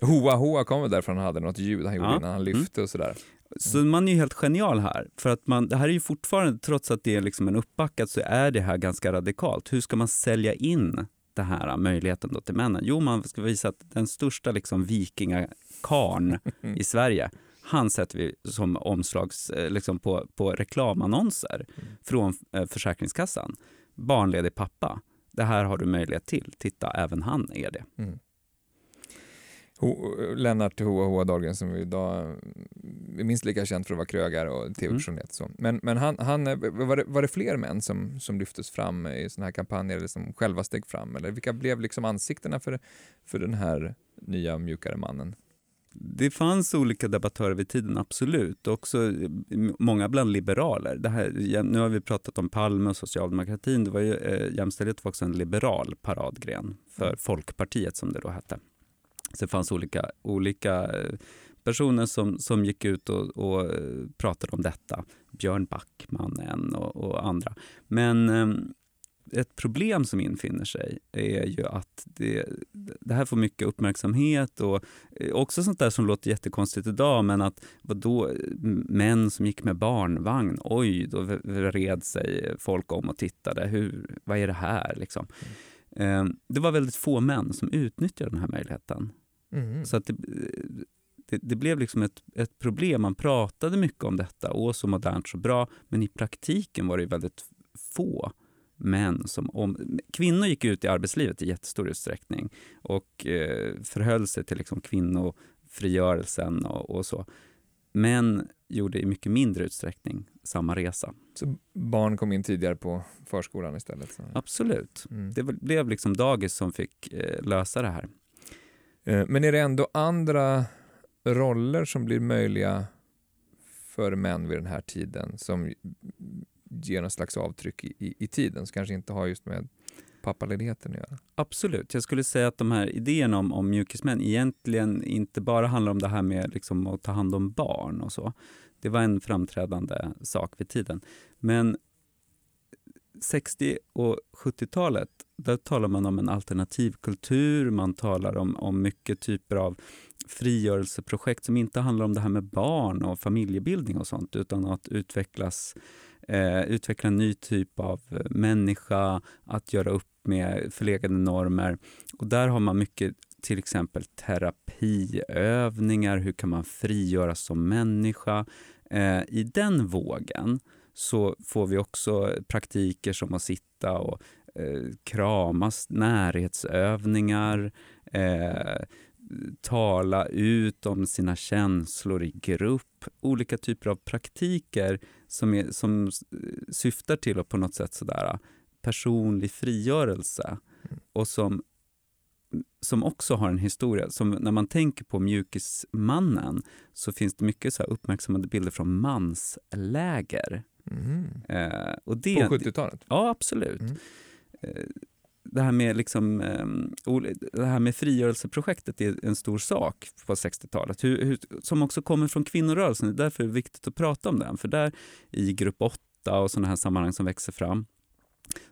Hoa Hoa kom väl därför han hade något ljud han gjorde ja. innan han mm. lyfte och sådär. Så man är ju helt genial här. För att man, det här är ju fortfarande, trots att det är liksom en uppbackad, så är det här ganska radikalt. Hur ska man sälja in den här möjligheten då till männen? Jo, man ska visa att den största liksom vikingakarn <laughs> i Sverige, han sätter vi som omslags eh, liksom på, på reklamannonser mm. från eh, Försäkringskassan. Barnledig pappa. Det här har du möjlighet till. Titta, även han är det. Mm. Lennart Hoa Hoa Dahlgren som idag är minst lika känd för att vara krögare och tv-personlighet. Mm. Men, men han, han, var, det, var det fler män som, som lyftes fram i sådana här kampanjer eller som själva steg fram? Eller vilka blev liksom ansiktena för, för den här nya mjukare mannen? Det fanns olika debattörer vid tiden, absolut. Också många bland liberaler. Det här, nu har vi pratat om Palme och socialdemokratin. Det var ju, eh, jämställdhet var också en liberal paradgren för mm. Folkpartiet som det då hette. Så det fanns olika, olika eh, personer som, som gick ut och, och eh, pratade om detta. Björn Backman en och, och andra. Men eh, ett problem som infinner sig är ju att det, det här får mycket uppmärksamhet och också sånt där som låter jättekonstigt idag, men att vadå, män som gick med barnvagn, oj, då vred sig folk om och tittade. Hur, vad är det här? Liksom. Mm. Det var väldigt få män som utnyttjade den här möjligheten. Mm. Så att det, det, det, blev liksom ett, ett problem. Man pratade mycket om detta, åh så modernt, så bra, men i praktiken var det väldigt få män som... Om, kvinnor gick ut i arbetslivet i jättestor utsträckning och eh, förhöll sig till liksom kvinnofrigörelsen och, och så. Män gjorde i mycket mindre utsträckning samma resa. Så barn kom in tidigare på förskolan istället? Så. Absolut. Mm. Det blev liksom dagis som fick eh, lösa det här. Eh, men är det ändå andra roller som blir möjliga för män vid den här tiden som ger någon slags avtryck i, i tiden som kanske inte har just med pappaledigheten att göra? Absolut. Jag skulle säga att de här idéerna om, om mjukismän egentligen inte bara handlar om det här med liksom att ta hand om barn och så. Det var en framträdande sak vid tiden. Men 60 och 70-talet, där talar man om en alternativ kultur, man talar om, om mycket typer av frigörelseprojekt som inte handlar om det här med barn och familjebildning och sånt, utan att utvecklas, eh, utveckla en ny typ av eh, människa, att göra upp med förlegade normer. Och där har man mycket till exempel terapiövningar, hur kan man frigöras som människa? Eh, I den vågen så får vi också praktiker som att sitta och eh, kramas, närhetsövningar, eh, tala ut om sina känslor i grupp. Olika typer av praktiker som, är, som eh, syftar till att på något sätt sådär eh, personlig frigörelse och som, som också har en historia. Som när man tänker på mjukismannen så finns det mycket så uppmärksammade bilder från mansläger. Mm. Eh, och det, på 70-talet? Ja, absolut. Mm. Eh, det här med, liksom, ehm, det här med frigörelseprojektet är en stor sak på 60-talet, hur, hur, som också kommer från kvinnorörelsen. Det är därför det är viktigt att prata om den. För där i grupp 8 och sådana här sammanhang som växer fram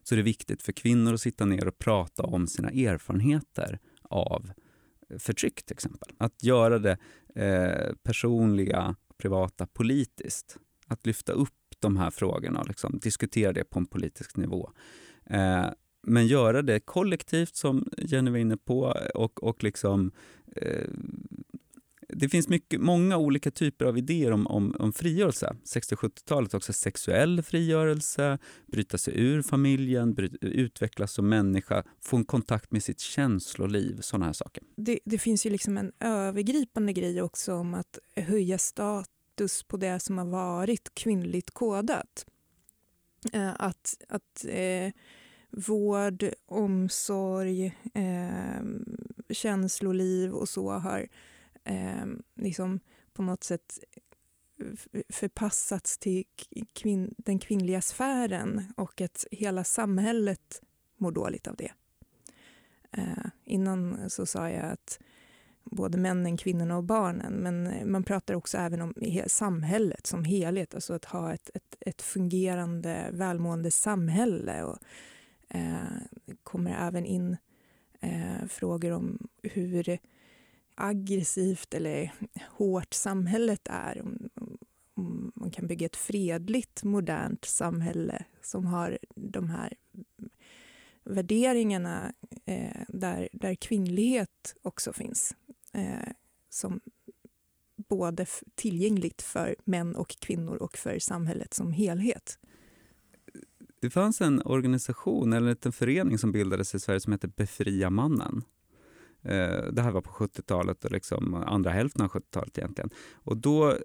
så är det viktigt för kvinnor att sitta ner och prata om sina erfarenheter av förtryck till exempel. Att göra det eh, personliga, privata, politiskt. Att lyfta upp de här frågorna och liksom diskutera det på en politisk nivå. Eh, men göra det kollektivt, som Jenny var inne på, och, och liksom eh, det finns mycket, många olika typer av idéer om, om, om frigörelse. 60-70-talet också sexuell frigörelse, bryta sig ur familjen, bryta, utvecklas som människa, få en kontakt med sitt känsloliv, sådana här saker. Det, det, finns ju liksom en övergripande grej också om att höja status på det som har varit kvinnligt kodat. Eh, att, att eh, vård, omsorg, eh, känsloliv och så har eh, liksom på något sätt förpassats till kvin den kvinnliga sfären och att hela samhället mår dåligt av det. Eh, innan så sa jag att både männen, kvinnorna och barnen men eh, man pratar också även om samhället som helhet, alltså att ha ett, ett, ett fungerande, välmående samhälle. Och, eh, kommer även in eh, frågor om hur aggressivt eller hårt samhället är. Om, om man kan bygga ett fredligt, modernt samhälle som har de här värderingarna eh, där, där kvinnlighet också finns. Eh, som både tillgängligt för män och kvinnor och för samhället som helhet. Det fanns en organisation, eller en förening som bildades i Sverige som hette Befria mannen. Eh, det här var på 70-talet och liksom andra hälften av 70-talet egentligen. Och då eh,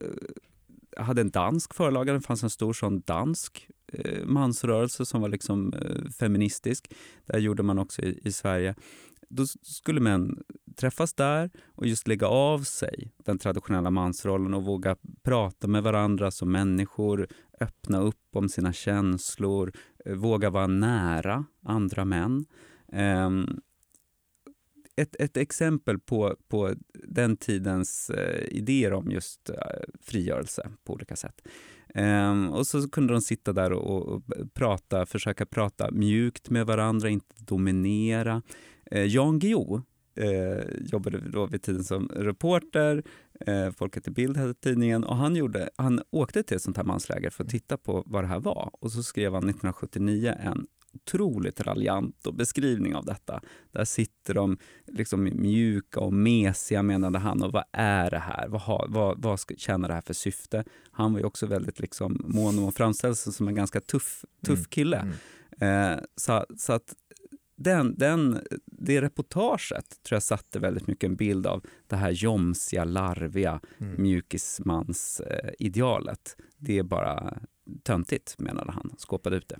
hade en dansk förlaga, det fanns en stor sån dansk eh, mansrörelse som var liksom feministisk. Det gjorde man också i, i Sverige. Då skulle män träffas där och just lägga av sig den traditionella mansrollen och våga prata med varandra som människor, öppna upp om sina känslor, eh, våga vara nära andra män. Ehm, ett, ett exempel på, på den tidens eh, idéer om just eh, frigörelse på olika sätt. Um, och så kunde de sitta där och, och, prata, försöka prata mjukt med varandra, inte dominera. Uh, Jan Guillou uh, jobbade då vid tiden som reporter, uh, Folket i Bild hette tidningen, och han, gjorde, han åkte till ett sånt här mansläger för att titta på vad det här var. Och så skrev han 1979 en otroligt raljant och beskrivning av detta. Där sitter de liksom mjuka och mesiga menade han och vad är det här? Vad, har, vad, vad ska, tjänar det här för syfte? Han var ju också väldigt liksom mån om att framställa sig som en ganska tuff, tuff mm. kille. Mm. Mm. Eh, så, så att den, den, det reportaget tror jag satte väldigt mycket en bild av det här jomsiga, larviga mm. mjukismans-idealet. Eh, det är bara töntigt, menade han. Skåpade ut det.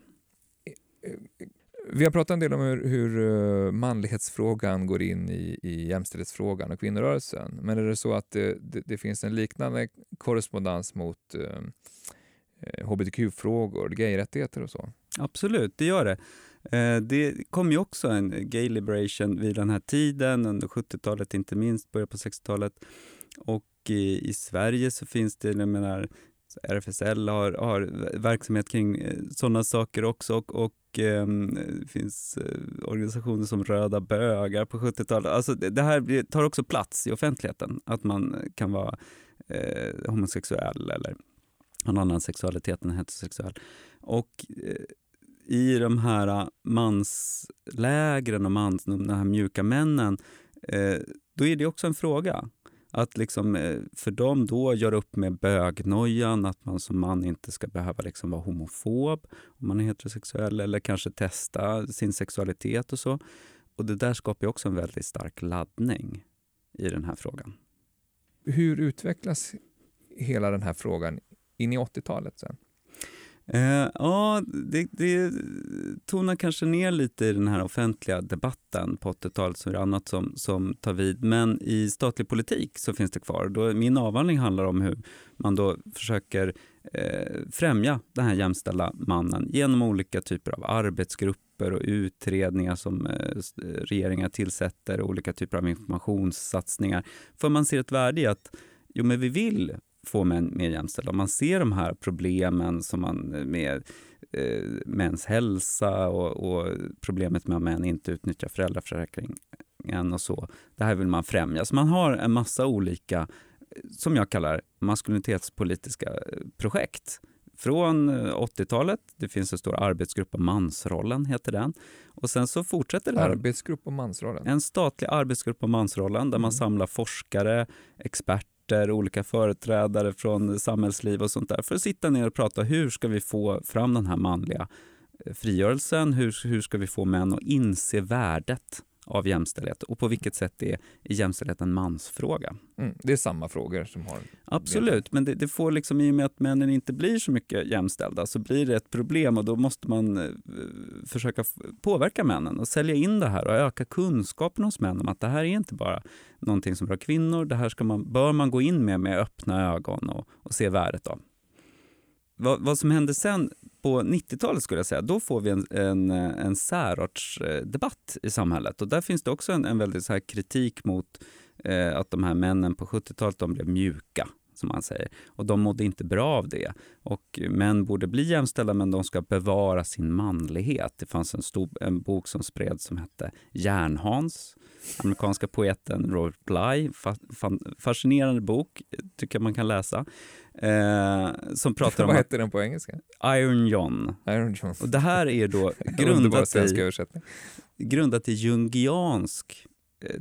Vi har pratat en del om hur, hur eh, manlighetsfrågan går in i, i jämställdhetsfrågan och kvinnorörelsen. Men är det så att det, det, det finns en liknande korrespondens mot eh, hbtq-frågor, gayrättigheter och så? Absolut, det gör det. Eh, det kom ju också en gay liberation vid den här tiden, under 70-talet inte minst, början på 60-talet. Och i, i, Sverige så finns det, jag menar, RFSL har, har verksamhet kring eh, sådana saker också och, och eh, det finns eh, organisationer som Röda bögar på 70-talet. Alltså det, det här tar också plats i offentligheten, att man kan vara eh, homosexuell eller ha en annan sexualitet än heterosexuell. Och eh, i de här äh, manslägren och mans, de här mjuka männen, eh, då är det också en fråga. Att liksom, eh, för dem då göra upp med bögnojan, att man som man inte ska behöva liksom vara homofob om man är heterosexuell eller kanske testa sin sexualitet och så. Och det där skapar också en väldigt stark laddning. i den här frågan. Hur utvecklas hela den här frågan in i 80-talet sen? Eh, ja, det, det tonar kanske ner lite i den här offentliga debatten på 80-talet så är det annat som, som tar vid. Men i statlig politik så finns det kvar. Då, min avhandling handlar om hur man då försöker eh, främja den här jämställda mannen genom olika typer av arbetsgrupper och utredningar som eh, eh regeringar tillsätter och olika typer av informationssatsningar. För man ser ett värde i att jo, men vi vill få män mer jämställda. Om man ser de här problemen som man med eh, mäns hälsa och, och, problemet med att män inte utnyttjar föräldraförsäkringen och så. Det här vill man främja. Så man har en massa olika, som jag kallar maskulinitetspolitiska projekt. Från 80-talet, det finns en stor arbetsgrupp om mansrollen, heter den. Och sen så fortsätter det. Arbetsgrupp om mansrollen? En statlig arbetsgrupp om mansrollen där man mm. samlar forskare, experter experter, olika företrädare från samhällsliv och sånt där för att sitta ner och prata hur ska vi få fram den här manliga eh, frigörelsen? Hur, hur ska vi få män att inse värdet av jämställdhet och på vilket sätt är, jämställdhet en mansfråga? Mm, det är samma frågor som har... Absolut, men det, det, får liksom i och med att männen inte blir så mycket jämställda så blir det ett problem och då måste man eh, försöka påverka männen och sälja in det här och öka kunskapen hos män om att det här är inte bara någonting som rör kvinnor, det här ska man, bör man gå in med med öppna ögon och, och se värdet av. Vad, vad, som hände sen på 90-talet skulle jag säga, då får vi en, en, eh, en särartsdebatt i samhället. Och där finns det också en, en väldigt så här kritik mot eh, att de här männen på 70-talet de blev mjuka, som man säger. Och de mådde inte bra av det. Och män borde bli jämställda, men de ska bevara sin manlighet. Det fanns en, stor, en bok som spreds som hette Järnhans amerikanska poeten Robert Bly. Fa fascinerande bok, tycker jag man kan läsa. Eh, som pratar om... Vad heter den på engelska? Iron John. Iron John. Och det här är då <laughs> grundat i, grundat i jungiansk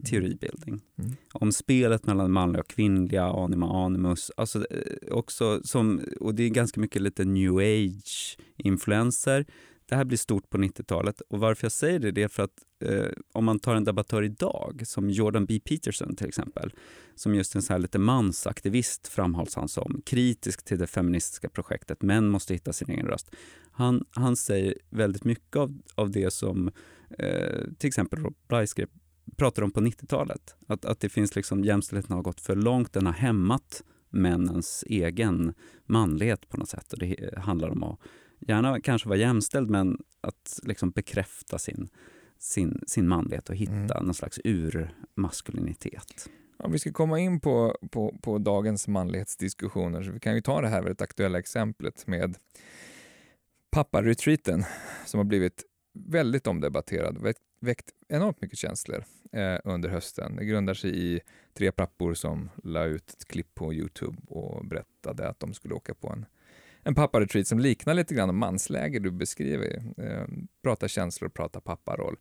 teoribildning. Mm. Om spelet mellan manliga och kvinnliga, anima animus. Alltså, eh, också som, och det är ganska mycket lite new age-influenser. Det här blir stort på 90-talet och varför jag säger det, det är för att eh, om man tar en debattör idag, som Jordan B. Peterson till exempel, som just en så här lite mansaktivist framhålls han som, kritisk till det feministiska projektet, män måste hitta sin egen röst. Han, han säger väldigt mycket av, av det som eh, till exempel Rob skrev, pratar om på 90-talet. Att, att det finns liksom, jämställdheten har gått för långt, den har hämmat männens egen manlighet på något sätt. Och det handlar om att gärna kanske vara jämställd men att liksom bekräfta sin, sin, sin manlighet och hitta mm. någon slags urmaskulinitet. Om vi ska komma in på, på, på dagens manlighetsdiskussioner så vi kan ju ta det här väldigt aktuella exemplet med papparetreaten som har blivit väldigt omdebatterad, väckt, enormt mycket känslor eh, under hösten. Det grundar sig i tre pappor som la ut ett klipp på Youtube och berättade att de skulle åka på en en papparetreat som liknar lite grann mansläger du beskriver. Eh, prata känslor, prata papparoll.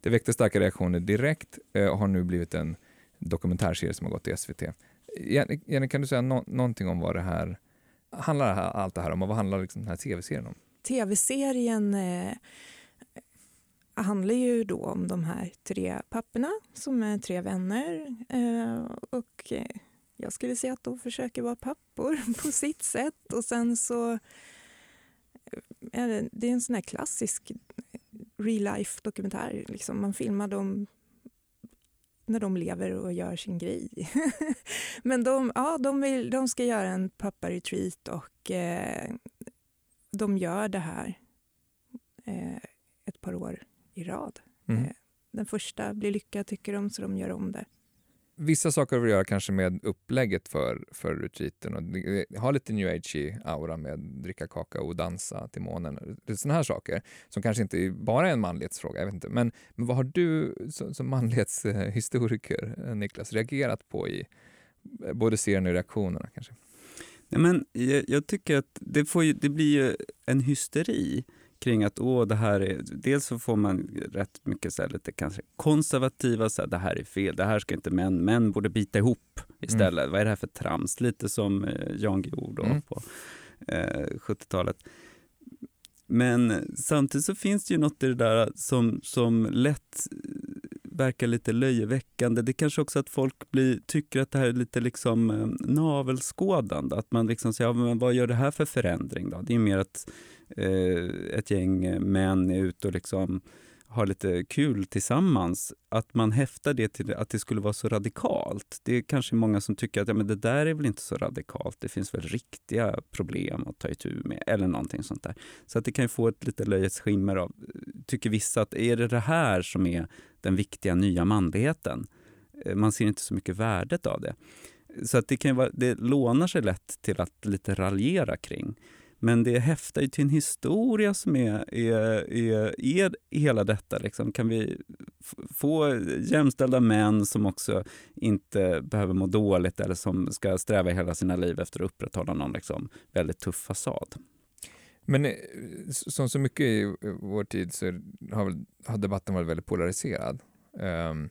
Det väckte starka reaktioner direkt eh, och har nu blivit en dokumentärserie som har gått i SVT. Jenny, kan du säga no någonting om vad det här handlar allt det här om och vad handlar liksom den här tv-serien om? Tv-serien eh, handlar ju då om de här tre papporna som är tre vänner eh, och eh, jag skulle säga att de försöker vara pappor <laughs> på sitt sätt. Och sen så eh, är det, det är en sån här klassisk eh, real life dokumentär. Liksom. Man filmar dem när de lever och gör sin grej. <laughs> Men de, ja, de, vill, de ska göra en papparetreat och eh, de gör det här eh, ett par år i rad. Mm. Eh, den första blir lyckad tycker de, så de gör om det vissa saker att göra kanske med upplägget för, för retreaten och har lite new age aura med dricka kaka och dansa till månen. Sådana här saker som kanske inte bara är en manlighetsfråga. Jag vet inte. Men, men vad har du som, som manlighetshistoriker, Niklas, reagerat på i både serien och reaktionerna? kanske? Nej, men jag, jag tycker att det, får ju, det blir ju en hysteri kring att åh, det här är... Dels så får man rätt mycket så här, lite kanske konservativa, så här, det här är fel, det här ska inte män, män borde bita ihop istället. Mm. Vad är det här för trams? Lite som eh, Jan Guillou mm. på eh, 70-talet. Men samtidigt så finns det ju något i det där som, som lätt verkar lite löjeväckande. Det är kanske också att folk blir, tycker att det här är lite liksom eh, navelskådande. Att man liksom säger, ja, men vad gör det här för förändring då? Det är mer att eh, Eh, ett gäng män är ute och liksom har lite kul tillsammans, att man häftar det till att det skulle vara så radikalt. Det är kanske många som tycker att ja, men det där är väl inte så radikalt, det finns väl riktiga problem att ta itu med, eller någonting sånt där. Så att det kan få ett lite löjets skimmer av, tycker vissa, att är det det här som är den viktiga nya manligheten? Eh, man ser inte så mycket värdet av det. Så att det, kan vara, det lånar sig lätt till att lite raljera kring. Men det häftar ju till en historia som är, är, är, är hela detta. Liksom. Kan vi få jämställda män som också inte behöver må dåligt eller som ska sträva hela sina liv efter att upprätthålla någon liksom, väldigt tuff fasad? Men eh, som så mycket i vår tid så har, har debatten varit väldigt polariserad. Um,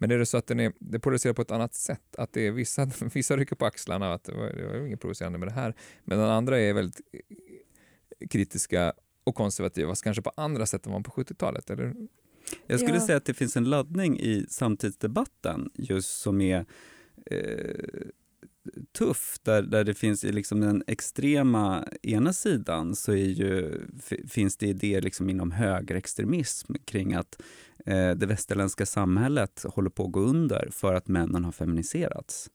men är det så att den är, det är polariserad på ett annat sätt? Att det är vissa, <laughs> vissa rycker på axlarna att det var, det var inget provocerande med det här. Men den andra är väldigt eh, kritiska och konservativa, kanske på andra sätt än man på 70-talet? Eller? Jag skulle ja. säga att det finns en laddning i samtidsdebatten just som är eh, tuff, där, där det finns liksom den extrema ena sidan så är ju, finns det idéer liksom inom högerextremism kring att det västerländska samhället håller på att gå under för att männen har feminiserats.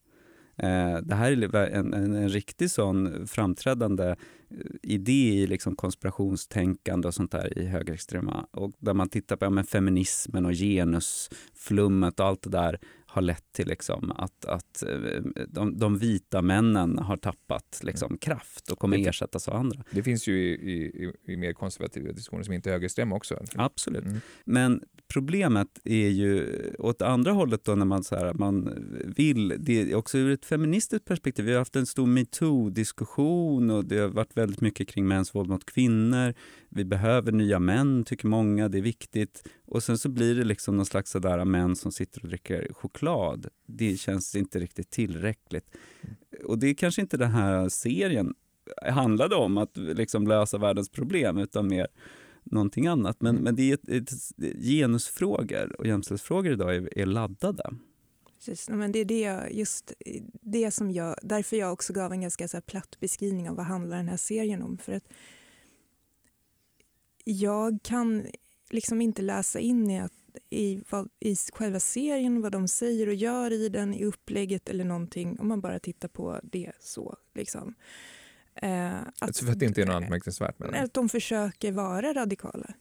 Eh, det här är en, en, en riktig sån framträdande eh, idé i liksom konspirationstänkande och sånt där i högerextrema. Och där man tittar på ja, men feminismen och genusflummet och allt det där har lett till liksom att, att eh, de, de vita männen har tappat liksom mm. kraft och kommer ersättas av andra. Det finns ju i, i, i mer konservativa diskussioner som inte är högerextrema också. Absolut. Mm. Men problemet är ju åt andra hållet då när man, så här, man vill, det är också ur ett feministiskt perspektiv. Vi har haft en stor metoo-diskussion och det har varit väldigt mycket kring mäns våld mot kvinnor. Vi behöver nya män, tycker många, det är viktigt. Och sen så blir det liksom någon slags sådär män som sitter och dricker choklad. Det känns inte riktigt tillräckligt. Och det är kanske inte den här serien handlade om, att liksom lösa världens problem, utan mer någonting annat. Men, mm. men det är ett, ett, genusfrågor och jämställdhetsfrågor idag är, är laddade. Precis, men det är det, just det som jag, därför jag också gav en ganska så platt beskrivning av vad handlar den här serien om. För att jag kan liksom inte läsa in i, att, i, vad, i själva serien vad de säger och gör i den, i upplägget eller någonting om man bara tittar på det så. Liksom. Eh, att, alltså för att det inte är något anmärkningsvärt med det? Att de försöker vara radikala.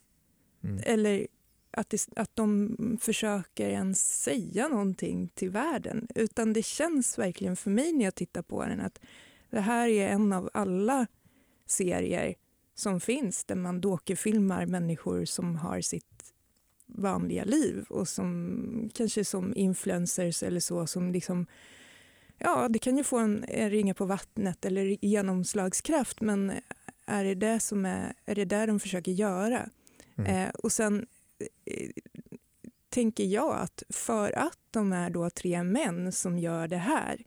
Mm. Eller att, det, att de försöker ens säga någonting till världen. Utan det känns verkligen för mig när jag tittar på den att det här är en av alla serier som finns där man dockefilmar människor som har sitt vanliga liv och som kanske som influencers eller så som liksom ja, det kan ju få en, en ringa på vattnet eller genomslagskraft men är det det som är, är det där de försöker göra? Mm. Eh, och sen eh, tänker jag att för att de är då tre män som gör det här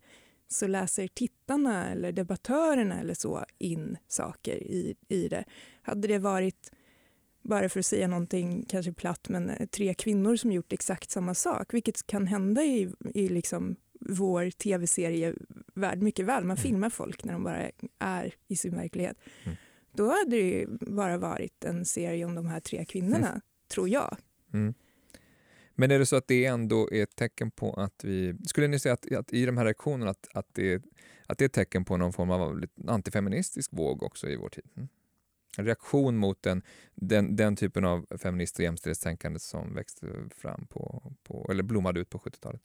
så läser tittarna eller debattörerna eller så in saker i, i det. Hade det varit, bara för att säga någonting kanske platt, men tre kvinnor som gjort exakt samma sak, vilket kan hända i, i liksom vår tv-serievärld mycket väl. Man mm. filmar folk när de bara är i sin verklighet. Mm. Då hade det bara varit en serie om de här tre kvinnorna, mm. tror jag. Mm. Men är det så att det ändå är ett tecken på att vi... Skulle ni säga att, att i de här reaktionerna att, att, det, att det är ett tecken på någon form av antifeministisk våg också i vår tid? Mm. En reaktion mot den, den, den typen av feminist och jämställdhetstänkande som växte fram på, på, eller blommade ut på 70-talet?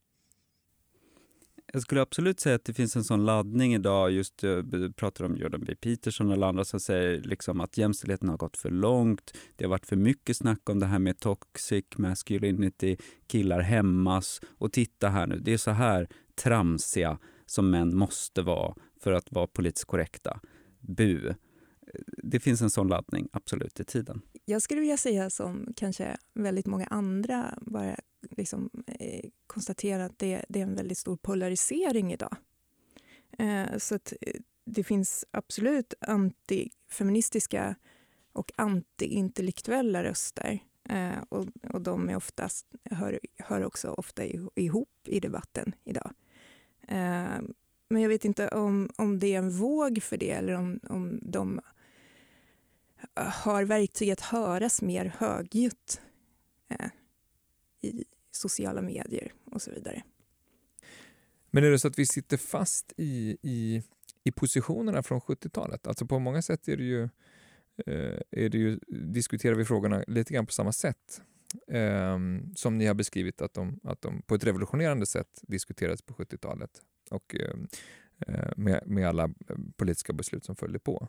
Jag skulle absolut säga att det finns en sån laddning idag. Just eh, jag pratar om Jordan B. Peterson eller andra som säger liksom att jämställdheten har gått för långt. Det har varit för mycket snack om det här med toxic masculinity, killar hämmas. Och titta här nu, det är så här tramsiga som män måste vara för att vara politiskt korrekta. Bu. Det finns en sån laddning absolut i tiden. Jag skulle vilja säga som kanske väldigt många andra bara liksom, eh, konstatera att det, det, är en väldigt stor polarisering idag. Eh, så att eh, det finns absolut antifeministiska och antiintellektuella röster Eh, och, och de är oftast, hör, hör också ofta ihop i debatten idag. Eh, men jag vet inte om, om det är en våg för det eller om, om de har verktyg att höras mer högljutt eh, i sociala medier och så vidare. Men är det så att vi sitter fast i, i, i positionerna från 70-talet? Alltså på många sätt är det ju, eh, är det ju, diskuterar vi frågorna lite grann på samma sätt eh, som ni har beskrivit att de, att de på ett revolutionerande sätt diskuterades på 70-talet och eh, eh, med, med alla eh, politiska beslut som följde på.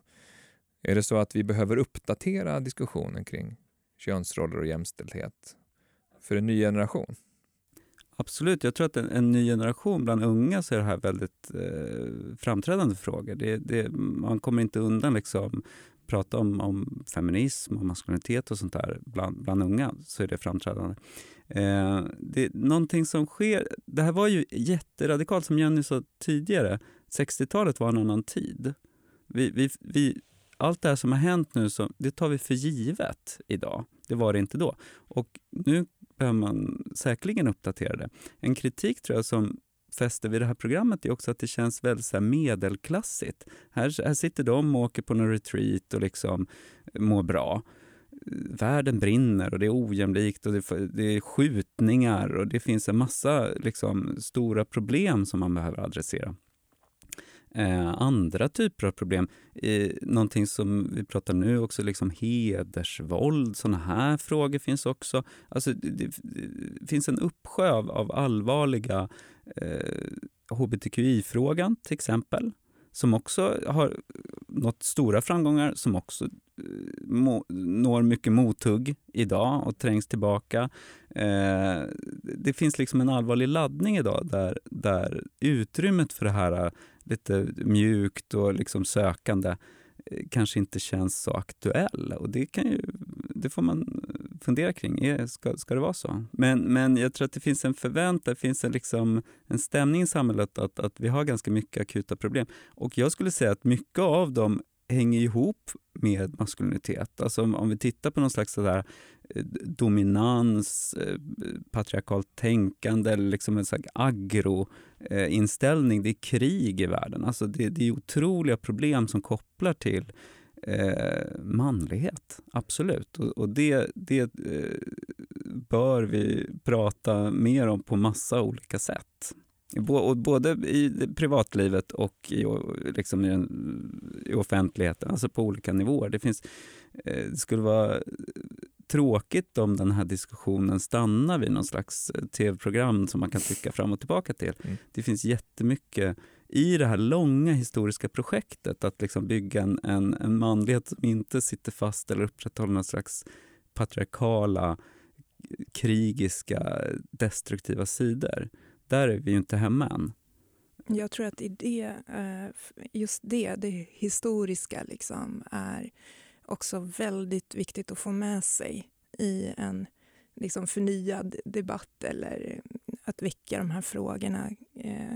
Är det så att vi behöver uppdatera diskussionen kring könsroller och jämställdhet för en ny generation? Absolut, jag tror att en, en ny generation bland unga så är det här väldigt eh, framträdande frågor. Det, det, man kommer inte undan liksom prata om, om feminism och maskulinitet och sånt där bland, bland unga, så är det framträdande. Eh, det någonting som sker, det här var ju jätteradikalt som Jenny sa tidigare. 60-talet var en annan tid. Vi, vi, vi, allt det här som har hänt nu, så, det tar vi för givet idag. Det var det inte då. Och nu behöver man säkerligen uppdatera det. En kritik tror jag som fäster vid det här programmet är också att det känns väldigt så medelklassigt. Här, här sitter de och åker på någon retreat och liksom eh, mår bra. Världen brinner och det är ojämlikt och det, det är skjutningar och det finns en massa liksom, stora problem som man behöver adressera eh, andra typer av problem. Eh, någonting som vi pratar nu också, liksom hedersvåld, sådana här frågor finns också. Alltså, det, det, det finns en uppsjö av, av allvarliga eh, hbtqi-frågan till exempel, som också har nått stora framgångar, som också eh, må, når mycket mothugg idag och trängs tillbaka. Eh, det finns liksom en allvarlig laddning idag där, där utrymmet för det här lite mjukt och liksom sökande eh, kanske inte känns så aktuell. Och det, kan ju, det får man eh, fundera kring. Ska, ska det vara så? Men, men jag tror att det finns en förväntan, det finns en, liksom, en stämning i samhället att, att vi har ganska mycket akuta problem. Och jag skulle säga att mycket av dem hänger ihop med maskulinitet. Alltså om, om vi tittar på någon slags sådär eh, dominans, eh, patriarkalt tänkande eller liksom en slags agroinställning. Eh, det är krig i världen. Alltså det, det är otroliga problem som kopplar till eh, manlighet. Absolut. Och, och det, det eh, bör vi prata mer om på massa olika sätt. Både i privatlivet och i, liksom i, i offentligheten, alltså på olika nivåer. Det, finns, eh, det skulle vara tråkigt om den här diskussionen stannar vid någon slags eh, tv-program som man kan tycka fram och tillbaka till. Mm. Det finns jättemycket i det här långa historiska projektet att liksom bygga en, en, en manlighet som inte sitter fast eller upprätthåller någon slags patriarkala, krigiska, destruktiva sidor där är vi ju inte hemma än. Jag tror att i det, eh, just det, det historiska, liksom, är också väldigt viktigt att få med sig i en liksom, förnyad debatt eller att väcka de här frågorna. Eh,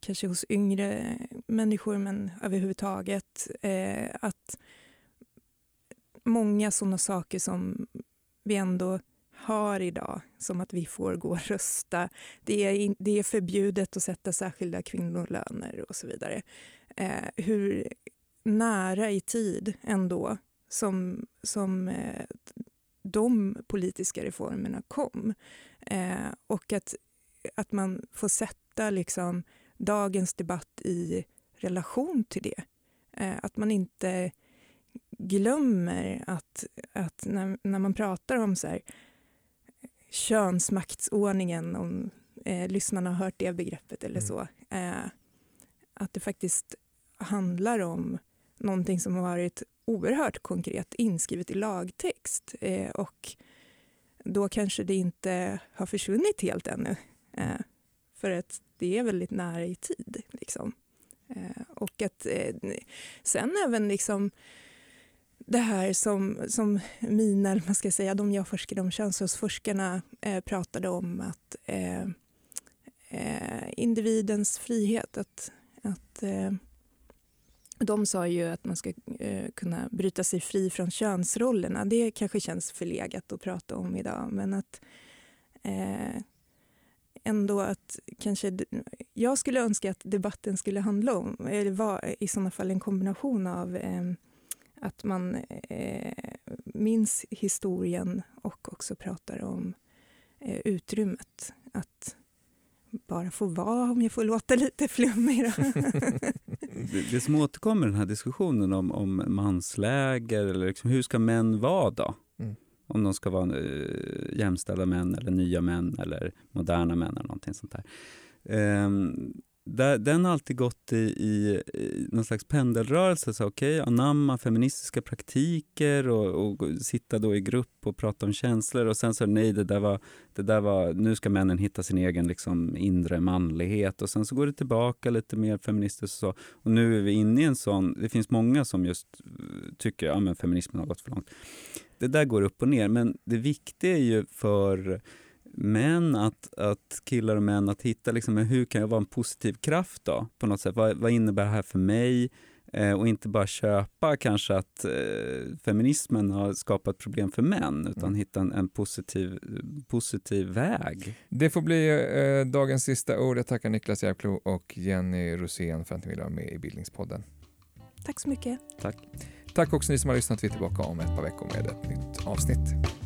kanske hos yngre människor, men överhuvudtaget. Eh, att många sådana saker som vi ändå har idag, som att vi får gå och rösta. Det är, det är förbjudet att sätta särskilda kvinnolöner och så vidare. Eh, hur nära i tid ändå som, som eh, de politiska reformerna kom. Eh, och att, att man får sätta liksom dagens debatt i relation till det. Eh, att man inte glömmer att, att när, när man pratar om så här, könsmaktsordningen, om eh, lyssnarna har hört det begreppet eller mm. så. Eh, att det faktiskt handlar om någonting som har varit oerhört konkret inskrivet i lagtext. Eh, och då kanske det inte har försvunnit helt ännu. Eh, för att det är väldigt nära i tid. Liksom. Eh, och att eh, sen även liksom det här som, som mina, man ska säga, de jag forskade om, könsrollsforskarna eh, pratade om att eh, eh, individens frihet, att, att, eh, de sa ju att man ska eh, kunna bryta sig fri från könsrollerna. Det kanske känns förlegat att prata om idag, men att eh, ändå att kanske... Jag skulle önska att debatten skulle handla om, eller var i sådana fall en kombination av eh, att man eh, minns historien och också pratar om eh, utrymmet. Att bara få vara, om jag får låta lite flummig. <laughs> det, det som återkommer i den här diskussionen om, om mansläger, eller liksom, hur ska män vara då? Mm. Om de ska vara äh, jämställda män, eller nya män, eller moderna män eller någonting sånt där. Um, den har alltid gått i, i, i någon slags pendelrörelse. Så okay, anamma feministiska praktiker och, och, sitta då i grupp och prata om känslor. Och sen så nej, det där var, det där var, nu ska männen hitta sin egen liksom, inre manlighet. Och sen så går det tillbaka lite mer feministiskt och så. Och nu är vi inne i en sån, det finns många som just eh, tycker att ja, feminismen har gått för långt. Det där går upp och ner, men det viktiga är ju för män, att, att killar och män, att hitta liksom, hur kan jag vara en positiv kraft då? På något sätt. Vad, vad innebär det här för mig? Eh, och inte bara köpa kanske att eh, feminismen har skapat problem för män, utan mm. hitta en, en, positiv, positiv väg. Det får bli eh, dagens sista ord. Jag tackar Niklas Järvklo och Jenny Rosén för att ni ville vara med i Bildningspodden. Tack så mycket. Tack. Tack också ni som har lyssnat. Vi är tillbaka om ett par veckor med ett nytt avsnitt.